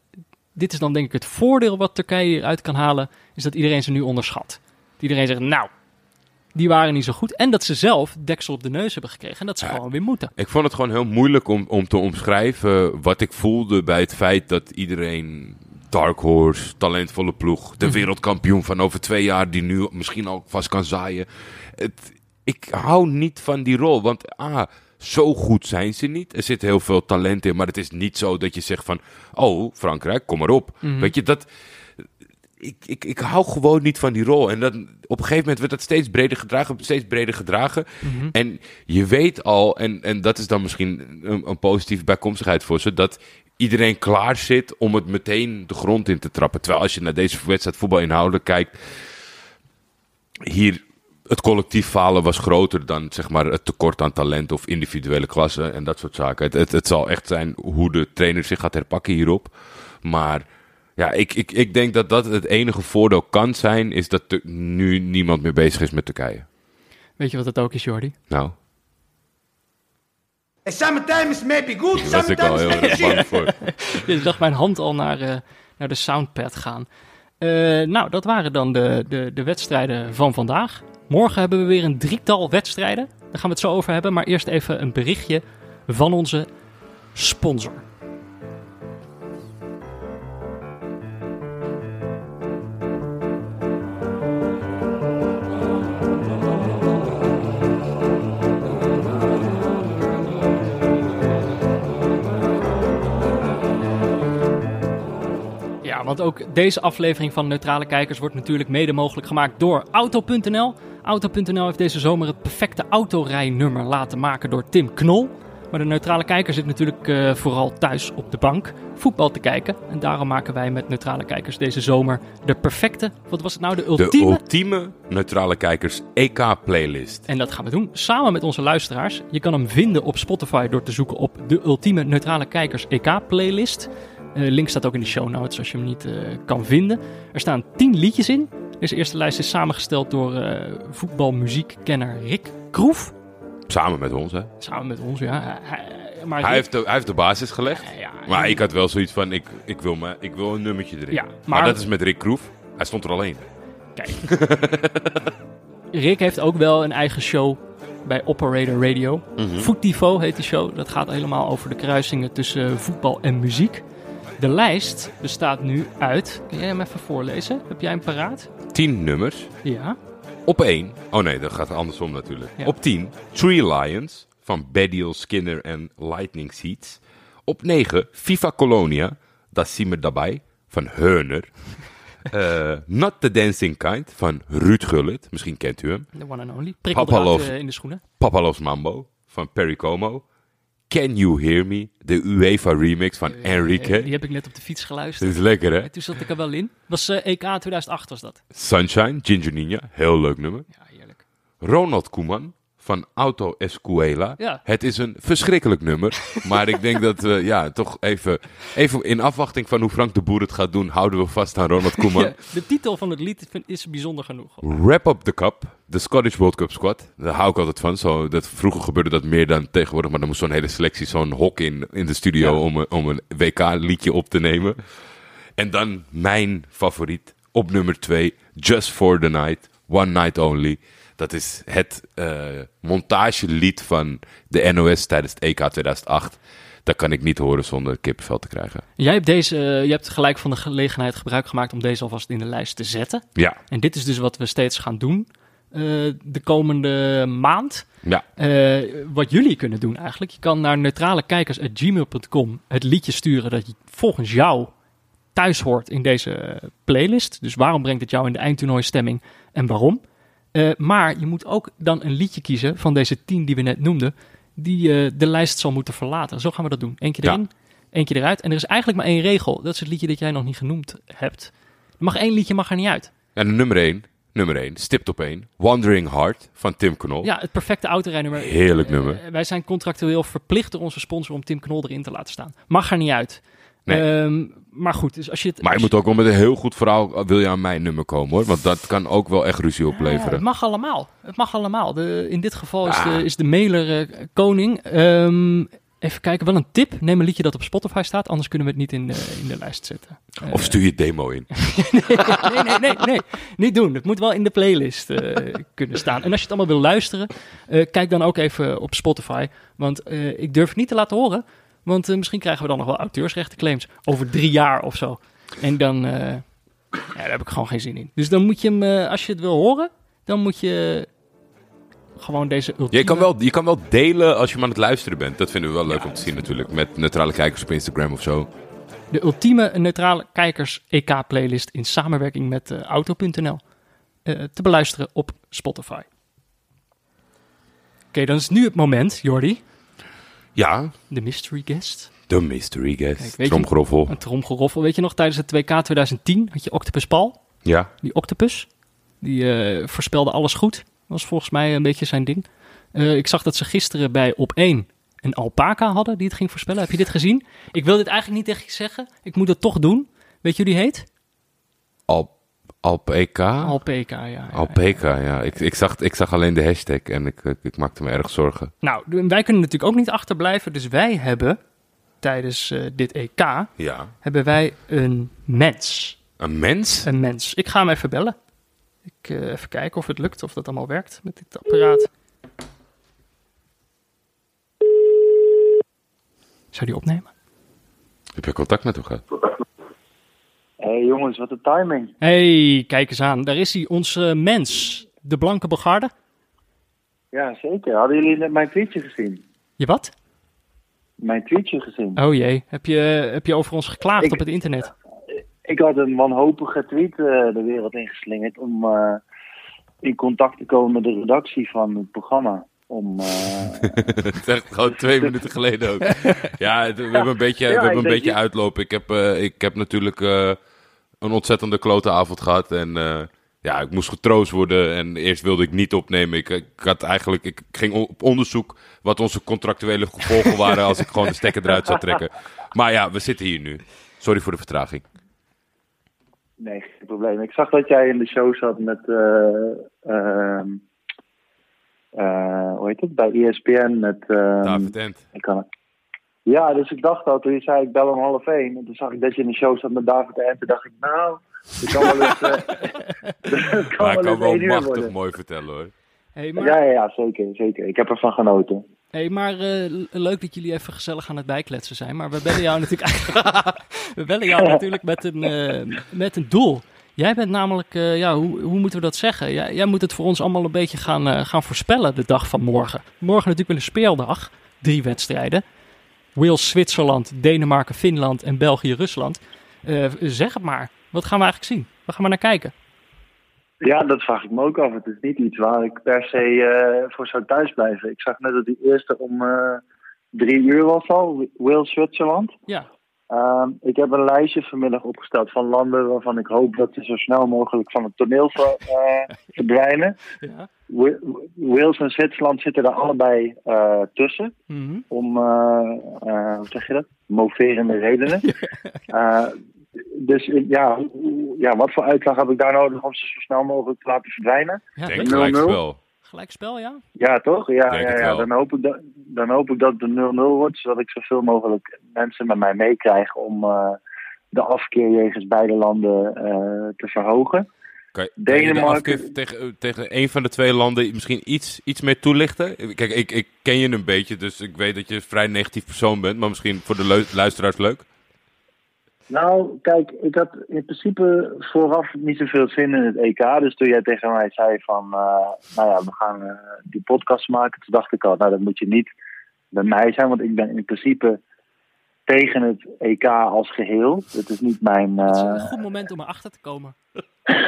Dit is dan denk ik het voordeel wat Turkije eruit kan halen... is dat iedereen ze nu onderschat. Dat iedereen zegt, nou, die waren niet zo goed. En dat ze zelf deksel op de neus hebben gekregen. En dat ze Ja. gewoon weer moeten. Ik vond het gewoon heel moeilijk om, om te omschrijven wat ik voelde bij het feit dat iedereen Dark Horse, talentvolle ploeg, de Mhm. wereldkampioen van over twee jaar die nu misschien al vast kan zaaien. Het, ik hou niet van die rol, want ah, zo goed zijn ze niet. Er zit heel veel talent in, maar het is niet zo dat je zegt van, oh Frankrijk, kom maar op. Mhm. Weet je, dat... Ik, ik, ik hou gewoon niet van die rol. En dan, op een gegeven moment werd dat steeds breder gedragen, steeds breder gedragen. Mhm. En je weet al, en, en dat is dan misschien een, een positieve bijkomstigheid voor ze, dat iedereen klaar zit om het meteen de grond in te trappen. Terwijl als je naar deze wedstrijd voetbal inhoudelijk kijkt, hier het collectief falen was groter dan zeg maar, het tekort aan talent of individuele klassen en dat soort zaken. Het, het, het zal echt zijn hoe de trainer zich gaat herpakken hierop. Maar ja, ik, ik, ik denk dat dat het enige voordeel kan zijn, is dat er nu niemand meer bezig is met Turkije. Weet je wat het ook is, Jordi? Nou, sometimes maybe good, was ik al sometimes heel bang voor. [laughs] Je zag mijn hand al naar, eh, naar de soundpad gaan. Eh, nou, dat waren dan de, de, de wedstrijden van vandaag. Morgen hebben we weer een drietal wedstrijden. Daar gaan we het zo over hebben. Maar eerst even een berichtje van onze sponsor. Ja, want ook deze aflevering van Neutrale Kijkers wordt natuurlijk mede mogelijk gemaakt door Auto.nl. Auto.nl heeft deze zomer het perfecte autorijnummer laten maken door Tim Knol. Maar de Neutrale Kijker zit natuurlijk eh, vooral thuis op de bank voetbal te kijken. En daarom maken wij met Neutrale Kijkers deze zomer de perfecte, wat was het nou, de De ultieme... ultieme neutrale kijkers EK-playlist. En dat gaan we doen samen met onze luisteraars. Je kan hem vinden op Spotify door te zoeken op de ultieme neutrale kijkers EK Eh link staat ook in de show notes als je hem niet eh, kan vinden. Er staan 10 liedjes in. Deze eerste lijst is samengesteld door eh voetbalmuziekkenner Rick Kroef. Samen met ons, hè. Samen met ons, ja. Maar Hij Rick- heeft, de, hij heeft de basis gelegd. ja, Maar ik had wel zoiets van, ik, ik, wil, me, ik wil een nummertje erin. Ja, maar, maar- dat is met Rick Kroef. Hij stond er alleen. Kijk. [laughs] Rick heeft ook wel een eigen show bij Operator Radio. Mhm. Voetniveau heet die show. Dat gaat helemaal over de kruisingen tussen voetbal en muziek. De lijst bestaat nu uit... Kun jij hem even voorlezen? Heb jij hem paraat? Tien nummers. Ja. Op één. Oh nee, dat gaat andersom natuurlijk. Ja. Op 10. Tree Lions van Bediel Skinner en Lightning Seeds. Op 9. FIFA Colonia. Dat zien we daarbij. Van Heuner. [laughs] Eh, Not the Dancing Kind van Ruud Gullit. Misschien kent u hem. De one and only. Prikkeldraad Papalov. eh, in de schoenen. Papalos Mambo van Perry Como. Can You Hear Me? De UEFA remix van Enrique. Eh, die heb ik net op de fiets geluisterd. Dit is lekker hè? En toen zat ik er wel in. Was eh, EK 2008 was dat. Sunshine, Ginger Ninja. Heel leuk nummer. Ja, heerlijk. Ronald Koeman van Auto Escuela. Ja. Het is een verschrikkelijk nummer. [laughs] maar ik denk dat we ja, toch even, even in afwachting van hoe Frank de Boer het gaat doen, houden we vast aan Ronald [laughs] Koeman. Ja, de titel van het lied is bijzonder genoeg. Wrap Up the Cup, de Scottish World Cup squad. Daar hou ik altijd van. Zo, dat, vroeger gebeurde dat meer dan tegenwoordig, maar dan moest zo'n hele selectie zo'n hok in, in de studio Ja. om, een- om een WK-liedje op te nemen. En dan mijn favoriet op nummer 2, Just for the Night, One Night Only. Dat is het eh, montagelied van de NOS tijdens het EK 2008. Dat kan ik niet horen zonder kippenvel te krijgen. Jij hebt, deze, eh, je hebt gelijk van de gelegenheid gebruik gemaakt om deze alvast in de lijst te zetten. Ja, En dit is dus wat we steeds gaan doen eh, de komende maand. ja. Wat jullie kunnen doen eigenlijk. Je kan naar neutralekijkers.gmail.com het liedje sturen dat je volgens jou thuis hoort in deze playlist. Dus waarom brengt het jou in de eindtoernooistemming en waarom? Eh, maar je moet ook dan een liedje kiezen van deze tien die we net noemden, die eh, de lijst zal moeten verlaten. Zo gaan we dat doen. Eén keer Ja. erin, één keer eruit. En er is eigenlijk maar één regel. Dat is het liedje dat jij nog niet genoemd hebt. Er mag één liedje mag er niet uit. En nummer 1, nummer 1, stipt op 1. Wandering Heart van Tim Knol. Ja, het perfecte autorijnummer. Heerlijk Eh, nummer. wij zijn contractueel verplicht door onze sponsor om Tim Knol erin te laten staan. Mag er niet uit. Nee. Ehm, maar goed, dus als je het... Maar je moet ook wel met een heel goed verhaal, eh, wil je aan mijn nummer komen hoor. Want dat kan ook wel echt ruzie Ja, opleveren. het mag allemaal. Het mag allemaal. De, in dit geval is, de, is de mailer eh, koning. Ehm, even kijken, wel een tip. Neem een liedje dat op Spotify staat, anders kunnen we het niet in de, in de lijst zetten. Eh, Of stuur je demo in. [laughs] nee, nee, nee, nee. Niet doen. Het moet wel in de playlist eh, kunnen staan. En als je het allemaal wil luisteren, eh, kijk dan ook even op Spotify. Want eh, ik durf het niet te laten horen. Want eh, misschien krijgen we dan nog wel auteursrechtenclaims over drie jaar of zo. En dan, eh, ja, daar heb ik gewoon geen zin in. Dus dan moet je hem, eh, als je het wil horen, dan moet je gewoon deze ultieme... Je kan, wel, je kan wel delen als je maar aan het luisteren bent. Dat vinden we wel leuk om te zien natuurlijk. Met neutrale kijkers op Instagram of zo. De ultieme neutrale kijkers EK-playlist in samenwerking met Auto.nl. te beluisteren op Spotify. Oké, dan is nu het moment, Jordi. Ja, De mystery guest. de mystery guest. Kijk, je- Tromgeroffel. Een tromgeroffel. Weet je nog, tijdens het WK 2010 had je Octopus Paul. Ja. Die octopus. Die eh, voorspelde alles goed. Dat was volgens mij een beetje zijn ding. Eh, ik zag dat ze gisteren bij Op 1 een alpaca hadden die het ging voorspellen. Heb je dit gezien? Ik wil dit eigenlijk niet tegen je zeggen. Ik moet het toch doen. Weet je hoe die heet? Al, Alpeka? Alpaca, ja. Alpeka, ja. Ik, ik, zag, ik zag alleen de hashtag en ik, ik, ik maakte me erg zorgen. Nou, wij kunnen natuurlijk ook niet achterblijven. Dus wij hebben tijdens eh, dit EK Ja. hebben wij een mens. Een mens? Een mens. Ik ga hem even bellen. Ik eh, even kijken of het lukt, of dat allemaal werkt met dit apparaat. Zou die opnemen? Heb je contact met hem gehad? Hé hey jongens, wat een timing. hey, kijk eens aan. Daar is hij, onze mens. De blanke begarde. Ja, zeker. Hadden jullie net mijn tweetje gezien? Je wat? Mijn tweetje gezien? Oh jee, heb je, heb je over ons geklaagd Ik- op het internet? Ik had een wanhopige tweet eh, de wereld ingeslingerd om eh, in contact te komen met de redactie van het programma. Om, eh, Het is echt gewoon twee [laughs] minuten geleden ook. Ja, we hebben een beetje, we hebben een beetje je- uitlopen. Ik heb, eh, ik heb natuurlijk eh, een ontzettende klote avond gehad. En eh, ja, ik moest getroost worden. En eerst wilde ik niet opnemen. Ik, ik had eigenlijk, ik ging op onderzoek wat onze contractuele gevolgen [laughs] waren als ik gewoon de stekker eruit zou trekken. Maar ja, we zitten hier nu. Sorry voor de vertraging. nee, geen probleem. Ik zag dat jij in de show zat met, eh, ehm, eh, hoe heet het, bij ESPN met... ehm, David Ent. ik kan het. Ja, dus ik dacht al, toen je zei ik bel om half één. En toen zag ik dat je in de show zat met David en toen dacht ik, nou, het kan wel eens, [laughs] [laughs] kan Maar ik wel kan wel machtig worden. mooi vertellen hoor. Hey, maar, Ja, ja, ja, zeker, zeker. Ik heb ervan genoten. hey, maar eh, leuk dat jullie even gezellig aan het bijkletsen zijn. Maar we bellen jou [laughs] natuurlijk eigenlijk, we bellen jou natuurlijk met, een, eh, met een doel. Jij bent namelijk, eh, ja, hoe, hoe moeten we dat zeggen? Jij, jij moet het voor ons allemaal een beetje gaan, eh, gaan voorspellen de dag van morgen. Morgen natuurlijk wel een speeldag. Drie wedstrijden. Wales, Zwitserland, Denemarken, Finland en België, Rusland. Eh, zeg het maar. Wat gaan we eigenlijk zien? Waar gaan we naar kijken? Ja, dat vraag ik me ook af. Het is niet iets waar ik per se eh, voor zou thuisblijven. Ik zag net dat die eerste om eh, drie uur was al, Wales-Zwitserland. Ja, Ehm, ik heb een lijstje vanmiddag opgesteld van landen waarvan ik hoop dat ze zo snel mogelijk van het toneel ver- eh, [laughs] verdwijnen. Ja. Wa- Wales en Zwitserland zitten er allebei eh, tussen. Mhm. Om, eh, eh, hoe zeg je dat? Moverende redenen. [laughs] Eh, dus ja, ja, wat voor uitslag heb ik daar nodig om ze zo snel mogelijk te laten verdwijnen? Ja, Denk 0-0? spel. Gelijkspel, ja? Ja, toch? Ja, ja, ja. Dan, hoop ik dat, dan hoop ik dat het een 0-0 wordt, zodat ik zoveel mogelijk mensen met mij meekrijg om eh, de afkeer jegens beide landen eh, te verhogen. Kan je, kan je de Denemarken- afkeer tegen, eh, tegen een van de twee landen misschien iets, iets meer toelichten? Kijk, ik, ik ken je een beetje, dus ik weet dat je een vrij negatief persoon bent. Maar misschien voor de luisteraars leuk. Nou, kijk, ik had in principe vooraf niet zoveel zin in het EK. Dus toen jij tegen mij zei van, eh, nou ja, we gaan eh, die podcast maken. Toen dacht ik al, nou dat moet je niet bij mij zijn. Want ik ben in principe tegen het EK als geheel. Dat is niet mijn... Het is eh, een goed moment om erachter te komen.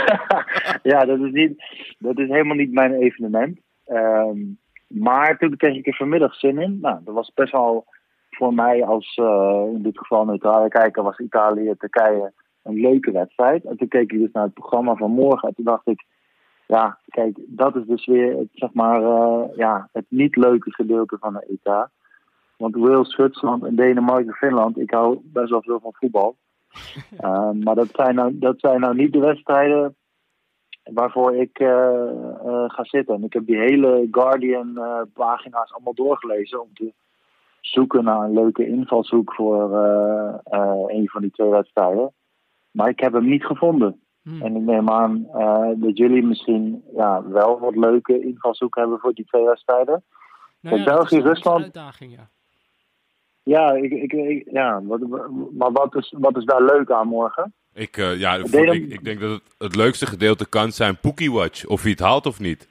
[laughs] ja, dat is, niet, dat is helemaal niet mijn evenement. Ehm, maar toen kreeg ik er vanmiddag zin in. Nou, dat was best wel voor mij als eh, in dit geval neutrale kijker was Italië-Turkije een leuke wedstrijd. En toen keek ik dus naar het programma van morgen en toen dacht ik, ja, kijk, dat is dus weer het, zeg maar, eh, ja, het niet leuke gedeelte van de EK. Want Wales, Zwitserland en Denemarken, Finland, ik hou best wel veel van voetbal. [laughs] Eh, maar dat zijn, nou, dat zijn nou niet de wedstrijden waarvoor ik ga zitten. En ik heb die hele Guardian-pagina's allemaal doorgelezen om te zoeken naar een leuke invalshoek voor eh, eh, een van die twee wedstrijden. Maar ik heb hem niet gevonden. Hmm. En ik neem aan eh, dat jullie misschien ja, wel wat leuke invalshoeken hebben voor die twee wedstrijden. Nou Kijk, dat België, is een- Rusland- een uitdaging, ja. Ja, ik, ik, ik- ja wat, maar wat is, wat is daar leuk aan morgen? Ik, eh, ja, ik, ik denk dat het, het leukste gedeelte kan zijn Pookie Watch. Of hij het haalt of niet.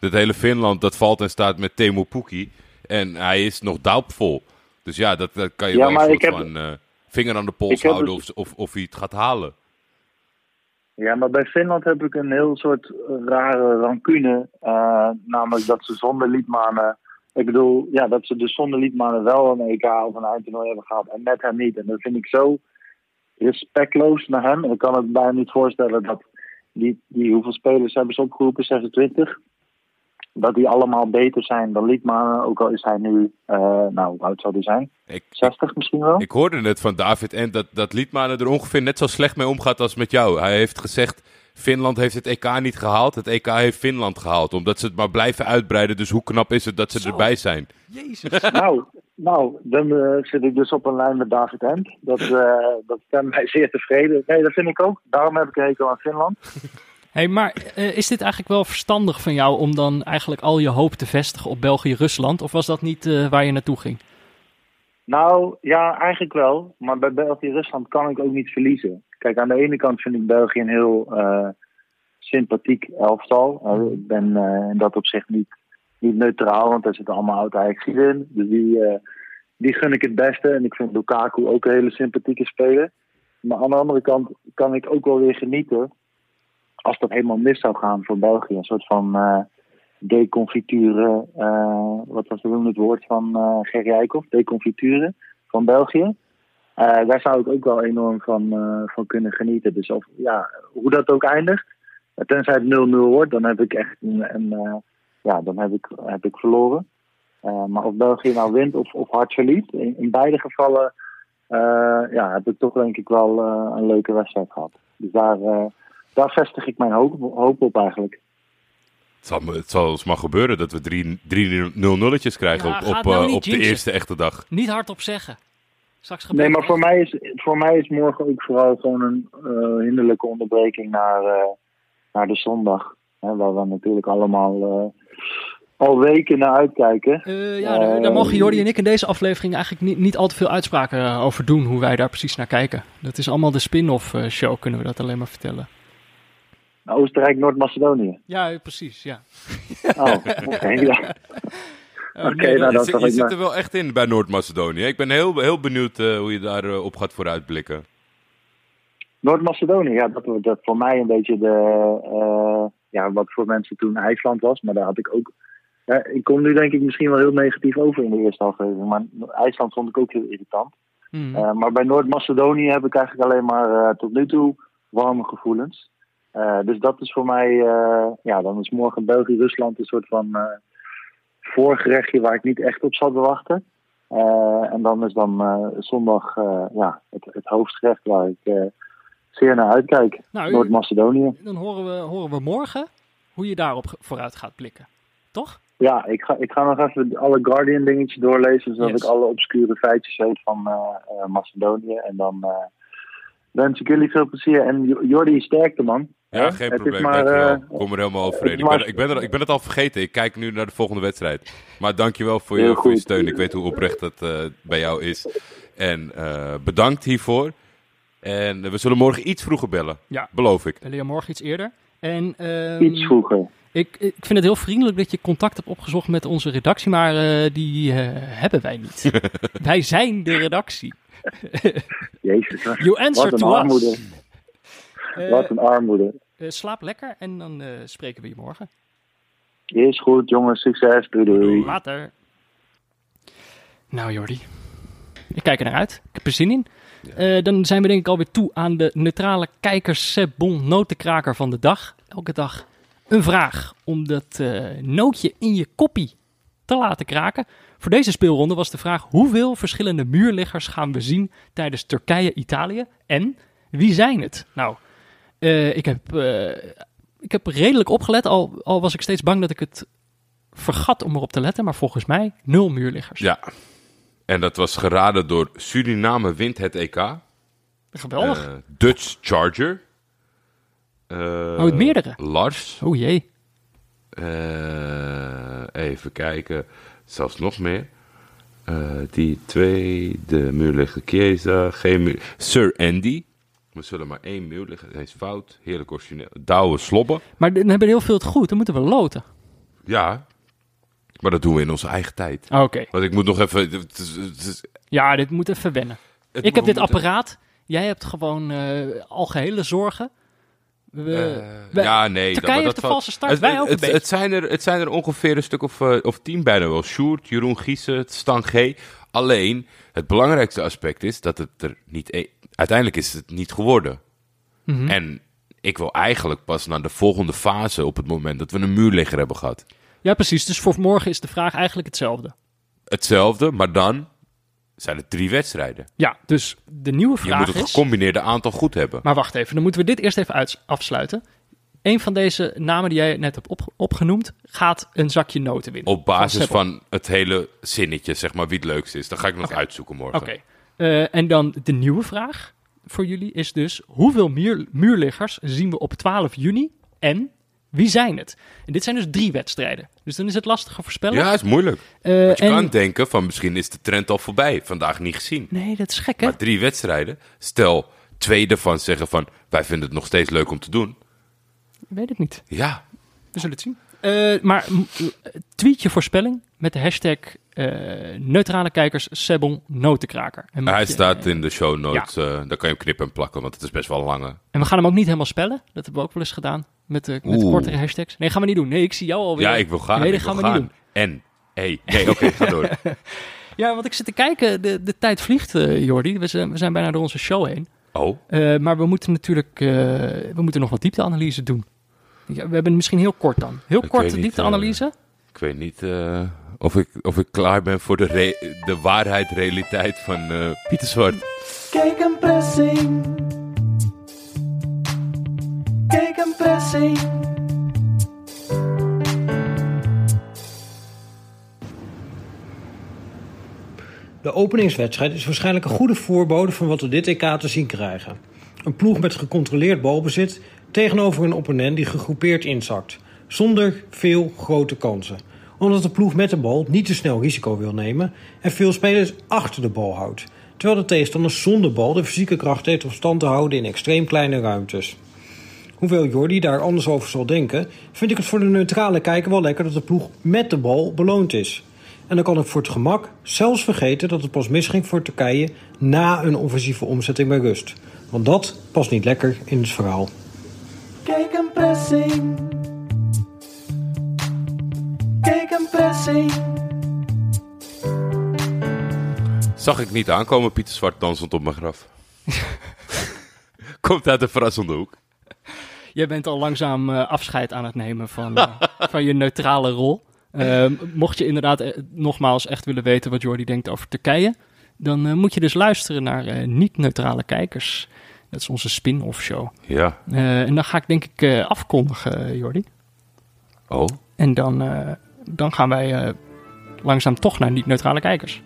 Dat hele Finland, dat valt en staat met Temo Pookie. En hij is nog doubtful. Dus ja, dat, dat kan je Ja, wel een soort heb- van eh, vinger aan de pols houden of, of, of hij het gaat halen. Ja, maar bij Finland heb ik een heel soort rare rancune. eh, namelijk dat ze zonder Liedmanen... Ik bedoel, ja, dat ze dus zonder Liedmanen wel een EK of een eindtoernooi hebben gehad. En met hem niet. En dat vind ik zo respectloos naar hem. En ik kan het bijna niet voorstellen dat... Die, die, hoeveel spelers hebben ze opgeroepen? 26. Dat die allemaal beter zijn dan Liedmanen. Ook al is hij nu... eh, nou, hoe oud zou hij zijn? Ik, 60 misschien wel? ik hoorde net van David en dat, dat Liedmanen er ongeveer net zo slecht mee omgaat als met jou. Hij heeft gezegd, Finland heeft het EK niet gehaald. Het EK heeft Finland gehaald. Omdat ze het maar blijven uitbreiden. Dus hoe knap is het dat ze Zo. erbij zijn? Jezus. [laughs] Nou, nou dan eh, zit ik dus op een lijn met David Hent. Dat, eh, dat stemt mij zeer tevreden. Nee, dat vind ik ook. Daarom heb ik een hekel aan Finland. Hey, maar eh, is dit eigenlijk wel verstandig van jou om dan eigenlijk al je hoop te vestigen op België-Rusland? Of was dat niet eh, waar je naartoe ging? Nou, ja, eigenlijk wel. Maar bij België-Rusland kan ik ook niet verliezen. Kijk, aan de ene kant vind ik België een heel eh, sympathiek elftal. Eh, ik ben in dat opzicht niet, niet neutraal, want daar zitten allemaal oud ajax in. Dus die, die gun ik het beste. En ik vind Lukaku ook een hele sympathieke speler. Maar aan de andere kant kan ik ook wel weer genieten als dat helemaal mis zou gaan voor België. Een soort van eh deconfiture, eh, wat was toen het woord van eh Gerry Eikhoff? Deconfiture van België. Daar zou ik ook wel enorm van, van kunnen genieten. Dus of, ja, hoe dat ook eindigt, tenzij het 0-0 wordt, dan heb ik echt een, een, ja, dan heb ik, heb ik verloren. Maar of België nou wint of, of hard verliest, in, in beide gevallen ja, heb ik toch denk ik wel een leuke wedstrijd gehad. Dus daar, daar vestig ik mijn hoop, hoop op eigenlijk. Het zal, het zal ons maar gebeuren dat we drie, drie 0 nulletjes krijgen Ja, op, op, nou eh, op de eerste echte dag. Niet hardop zeggen. Straks gebeurt Nee, maar voor mij, is, voor mij is morgen ook vooral gewoon een eh, hinderlijke onderbreking naar, eh, naar de zondag. Hè, waar we natuurlijk allemaal eh, al weken naar uitkijken. Eh, ja, daar, daar mogen Jordi en ik in deze aflevering eigenlijk niet, niet al te veel uitspraken over doen, hoe wij daar precies naar kijken. Dat is allemaal de spin-off eh, show, kunnen we dat alleen maar vertellen. Naar Oostenrijk, Noord-Macedonië. Ja, precies, ja. Oh, [laughs] oké. ja. Oh, Oké, nee, nou, zit- zal je zit maar- er wel echt in bij Noord-Macedonië. Ik ben heel, heel benieuwd eh, hoe je daarop op gaat vooruitblikken. Noord-Macedonië, ja, dat dat voor mij een beetje de, eh, ja, wat voor mensen toen IJsland was. Maar daar had ik ook, ja, ik kom nu denk ik misschien wel heel negatief over in de eerste aflevering. Maar IJsland vond ik ook heel irritant. Mhm. Eh, maar bij Noord-Macedonië heb ik eigenlijk alleen maar eh, tot nu toe warme gevoelens. Eh, dus dat is voor mij, eh, ja, dan is morgen België-Rusland een soort van eh, voorgerechtje waar ik niet echt op zat te wachten. En dan is dan zondag ja, het, het hoofdgerecht waar ik zeer naar uitkijk. Nou, Noord-Macedonië. Dan horen we, horen we morgen hoe je daarop vooruit gaat blikken. Toch? Ja, ik ga, ik ga nog even alle Guardian dingetjes doorlezen, zodat Yes. ik alle obscure feitjes weet van Macedonië. En dan wens ik jullie veel plezier. En Jo- Jordi, sterkte man. Ja, geen Het probleem. maar, dankjewel. eh, Kom er helemaal overheen. Ik ben, ik, ben er, ik ben het al vergeten. Ik kijk nu naar de volgende wedstrijd. Maar dankjewel voor je, voor je steun. Ik weet hoe oprecht dat eh, bij jou is. En eh, bedankt hiervoor. En we zullen morgen iets vroeger bellen. Ja. Beloof ik. Bellen je morgen iets eerder. En ehm, iets vroeger. ik, ik vind het heel vriendelijk dat je contact hebt opgezocht met onze redactie, maar eh, die hebben wij niet. [laughs] wij zijn de redactie. Jezus. You answer wat to een us. Armoede. Eh, Wat een armoede. eh, slaap lekker en dan eh, spreken we je morgen. Is goed, jongens. Succes. Doei doei. Later. Nou Jordi, ik kijk er naar uit. Ik heb er zin in. Eh, dan zijn we denk ik alweer toe aan de neutrale kijkers Bon notenkraker van de dag. Elke dag een vraag om dat eh, nootje in je koppie te laten kraken. Voor deze speelronde was de vraag hoeveel verschillende muurliggers gaan we zien tijdens Turkije-Italië en wie zijn het? Nou, eh, ik, heb, eh, ik heb redelijk opgelet, al, al was ik steeds bang dat ik het vergat om erop te letten, maar volgens mij nul muurliggers. Ja. En dat was geraden door Suriname wint het EK. Geweldig. Eh, Dutch Charger. Oh, het meerdere. Lars. oh jee. Even kijken. Zelfs nog meer. Die twee. De muurligger Chiesa. Geen muur. Sir Andy. We zullen maar één muur liggen. Dat is fout. Heerlijk origineel. Douwe Slobben. Maar dan hebben heel veel het goed, dan moeten we loten. Ja. Maar dat doen we in onze eigen tijd. Oké. Want ik moet nog even. het is- het is- Ja, dit moet even wennen. het- ik heb we dit moeten- apparaat. Jij hebt gewoon eh algehele zorgen. We, Eh, we- ja, nee. Turkije maar heeft de valt- valse start, Het, wij ook een het, beetje. het, zijn er, het zijn er ongeveer een stuk of, eh, of tien bijna wel. Sjoerd, Jeroen Giesen, Stan G. Alleen, het belangrijkste aspect is dat het er niet... e- Uiteindelijk is het niet geworden. Mhm. En ik wil eigenlijk pas naar de volgende fase op het moment dat we een muurligger hebben gehad. Ja, precies. Dus voor morgen is de vraag eigenlijk hetzelfde. Hetzelfde, maar dan zijn het drie wedstrijden. Ja, dus de nieuwe Je vraag moet het is... gecombineerde aantal goed hebben. Maar wacht even, dan moeten we dit eerst even afsluiten. Een van deze namen die jij net hebt op- opgenoemd, gaat een zakje noten winnen. Op basis van het hele zinnetje, zeg maar, wie het leukste is. Dan ga ik nog uitzoeken morgen. Oké. Eh, en dan de nieuwe vraag voor jullie is dus: hoeveel muur, muurliggers zien we op 12 juni en wie zijn het? En dit zijn dus drie wedstrijden. Dus dan is het lastige voorspellen. Ja, is moeilijk. Want je en- kan denken van misschien is de trend al voorbij. Vandaag niet gezien. Nee, dat is gek hè? Maar drie wedstrijden. Stel, twee ervan zeggen van wij vinden het nog steeds leuk om te doen. Weet het niet. Ja, We zullen het zien. Eh, maar tweet je voorspelling met de hashtag eh, neutrale kijkers Sebon notenkraker. En, hij je- staat in de show notes. eh, daar kan je hem knippen en plakken, want het is best wel lange. en we gaan hem ook niet helemaal spellen. Dat hebben we ook wel eens gedaan. Met, de met Oeh. kortere hashtags. Nee, gaan we niet doen. Nee, ik zie jou alweer. Ja, ik wil gaan. Nee, dat gaan we gaan. niet doen. En, hey, nee, oké, ga door. [laughs] Ja, want ik zit te kijken. De, de tijd vliegt, eh, Jordi. We zijn, we zijn bijna door onze show heen. Oh, Eh, maar we moeten natuurlijk eh, we moeten nog wat diepteanalyse doen. Ja, we hebben misschien heel kort dan. Heel Ik kort diepteanalyse. Ik weet niet eh, of, ik, of ik klaar ben voor de, re- de waarheid, realiteit van eh, Pieter Zwart. Kijk een pressing. Kijk een pressing. De openingswedstrijd is waarschijnlijk een goede voorbode van wat we dit EK te zien krijgen. Een ploeg met gecontroleerd balbezit tegenover een opponent die gegroepeerd inzakt, zonder veel grote kansen. Omdat de ploeg met de bal niet te snel risico wil nemen en veel spelers achter de bal houdt, terwijl de tegenstander zonder bal de fysieke kracht heeft om stand te houden in extreem kleine ruimtes. Hoewel Jordi daar anders over zal denken, vind ik het voor de neutrale kijker wel lekker dat de ploeg met de bal beloond is. En dan kan ik voor het gemak zelfs vergeten dat het pas misging voor Turkije na een offensieve omzetting bij rust. Want dat past niet lekker in het verhaal. Kijk een pressing. Kijk een pressing. Zag ik niet aankomen, Pieter Zwart dansend op mijn graf. [laughs] Komt uit de verrassende hoek. Jij bent al langzaam eh, afscheid aan het nemen van, eh, [laughs] van je neutrale rol. Ehm, mocht je inderdaad eh, nogmaals echt willen weten wat Jordi denkt over Turkije, dan eh, moet je dus luisteren naar eh, niet-neutrale kijkers. Dat is onze spin-off show. Ja. Eh, en dan ga ik denk ik eh, afkondigen, eh, Jordi. Oh. En dan, eh, dan gaan wij eh, langzaam toch naar niet-neutrale kijkers.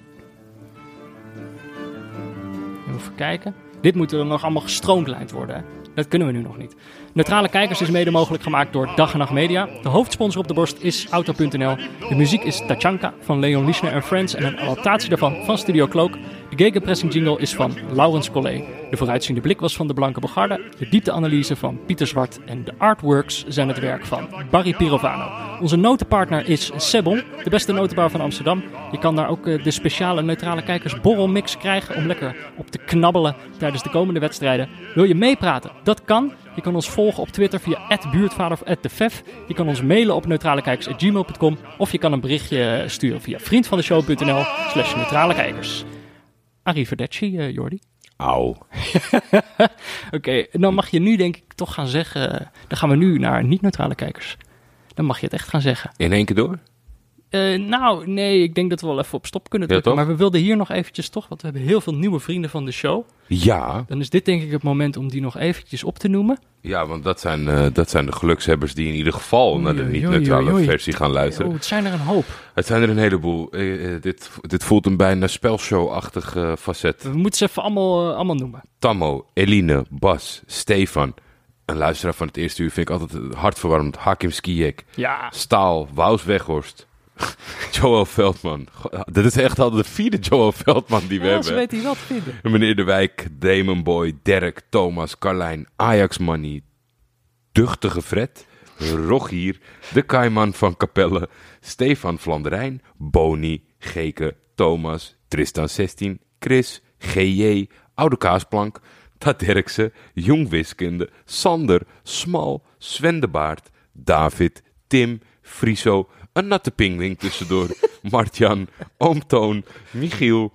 Even kijken. Dit moet er nog allemaal gestroomlijnd worden. Dat kunnen we nu nog niet. Neutrale Kijkers is mede mogelijk gemaakt door Dag en Nacht Media. De hoofdsponsor op de borst is Auto.nl. De muziek is Tachanka van Leon Lischner en Friends en een adaptatie daarvan van Studio Cloak. De gegenpressing jingle is van Laurens Collet. De vooruitziende blik was van de Blanke Bogarde. De diepteanalyse van Pieter Zwart. En de artworks zijn het werk van Barry Pirovano. Onze notenpartner is Sebon, de beste notenbar van Amsterdam. Je kan daar ook eh, de speciale neutrale kijkers borrelmix krijgen om lekker op te knabbelen tijdens de komende wedstrijden. Wil je meepraten? Dat kan. Je kan ons volgen op Twitter via buurtvader of @defef. Je kan ons mailen op neutralekijkers@gmail.com of je kan een berichtje sturen via vriendvandeshow.nl slash neutralekijkers. Arrivederci, eh, Jordi. Auw. [laughs] Oké, dan mag je nu denk ik toch gaan zeggen... Dan gaan we nu naar niet-neutrale kijkers. Dan mag je het echt gaan zeggen. In één keer door? Eh, nou, nee, ik denk dat we wel even op stop kunnen drukken. maar we wilden hier nog eventjes toch, want we hebben heel veel nieuwe vrienden van de show. Ja. Dan is dit denk ik het moment om die nog eventjes op te noemen. Ja, want dat zijn, eh, dat zijn de gelukshebbers die in ieder geval naar de niet-neutrale versie gaan luisteren. Oh, het zijn er een hoop. Het zijn er een heleboel. Eh, eh, dit, dit voelt een bijna spelshow-achtig facet. We moeten ze even allemaal, allemaal noemen. Tammo, Eline, Bas, Stefan. Een luisteraar van het eerste uur vind ik altijd hartverwarmend. Hakim Skijek, Ja, Staal, Wous Weghorst, [laughs] Joel Veldman. Dit is echt al de vierde Joel Veldman die we ja hebben. weten hier wel te vinden. Meneer De Wijk, Damon Boy, Dirk, Thomas, Carlijn, Ajax Money, Duchtige Fred, Rogier, De Kaiman van Capelle, Stefan Vlanderijn, Boni, Geke, Thomas, Tristan 16, Chris, GJ, Oude Kaasplank, Dat Derksen, Jong Wiskunde, Sander, Smal, Sven de Baart, David, Tim, Friso, een natte pingwing tussendoor, [laughs] Martjan, Oom Toon, Michiel,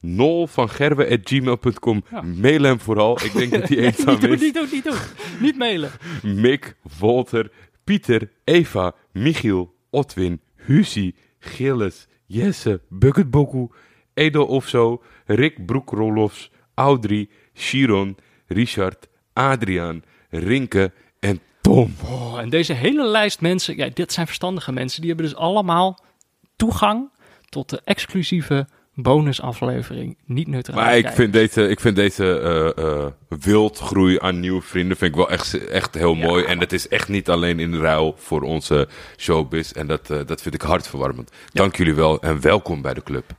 Nol van gerwe.gmail.com. Mail hem vooral. Ik denk dat hij [laughs] eenzaam Niet doen, niet doen, niet doen. Niet mailen. [laughs] Mick, Walter, Pieter, Eva, Michiel, Otwin, Husi, Gilles, Jesse, Bucketboku, Edo Ofzo, Rick Broekrolofs, Audrey, Chiron, Richard, Adriaan, Rinke Tom. Oh, en deze hele lijst mensen, ja, dit zijn verstandige mensen. Die hebben dus allemaal toegang tot de exclusieve bonusaflevering. Niet neutraal. Maar ik vind deze, ik vind deze eh, eh, wildgroei aan nieuwe vrienden vind ik wel echt, echt heel mooi. En het is echt niet alleen in ruil voor onze showbiz. En dat, eh, dat vind ik hartverwarmend. Dank jullie wel en welkom bij de club.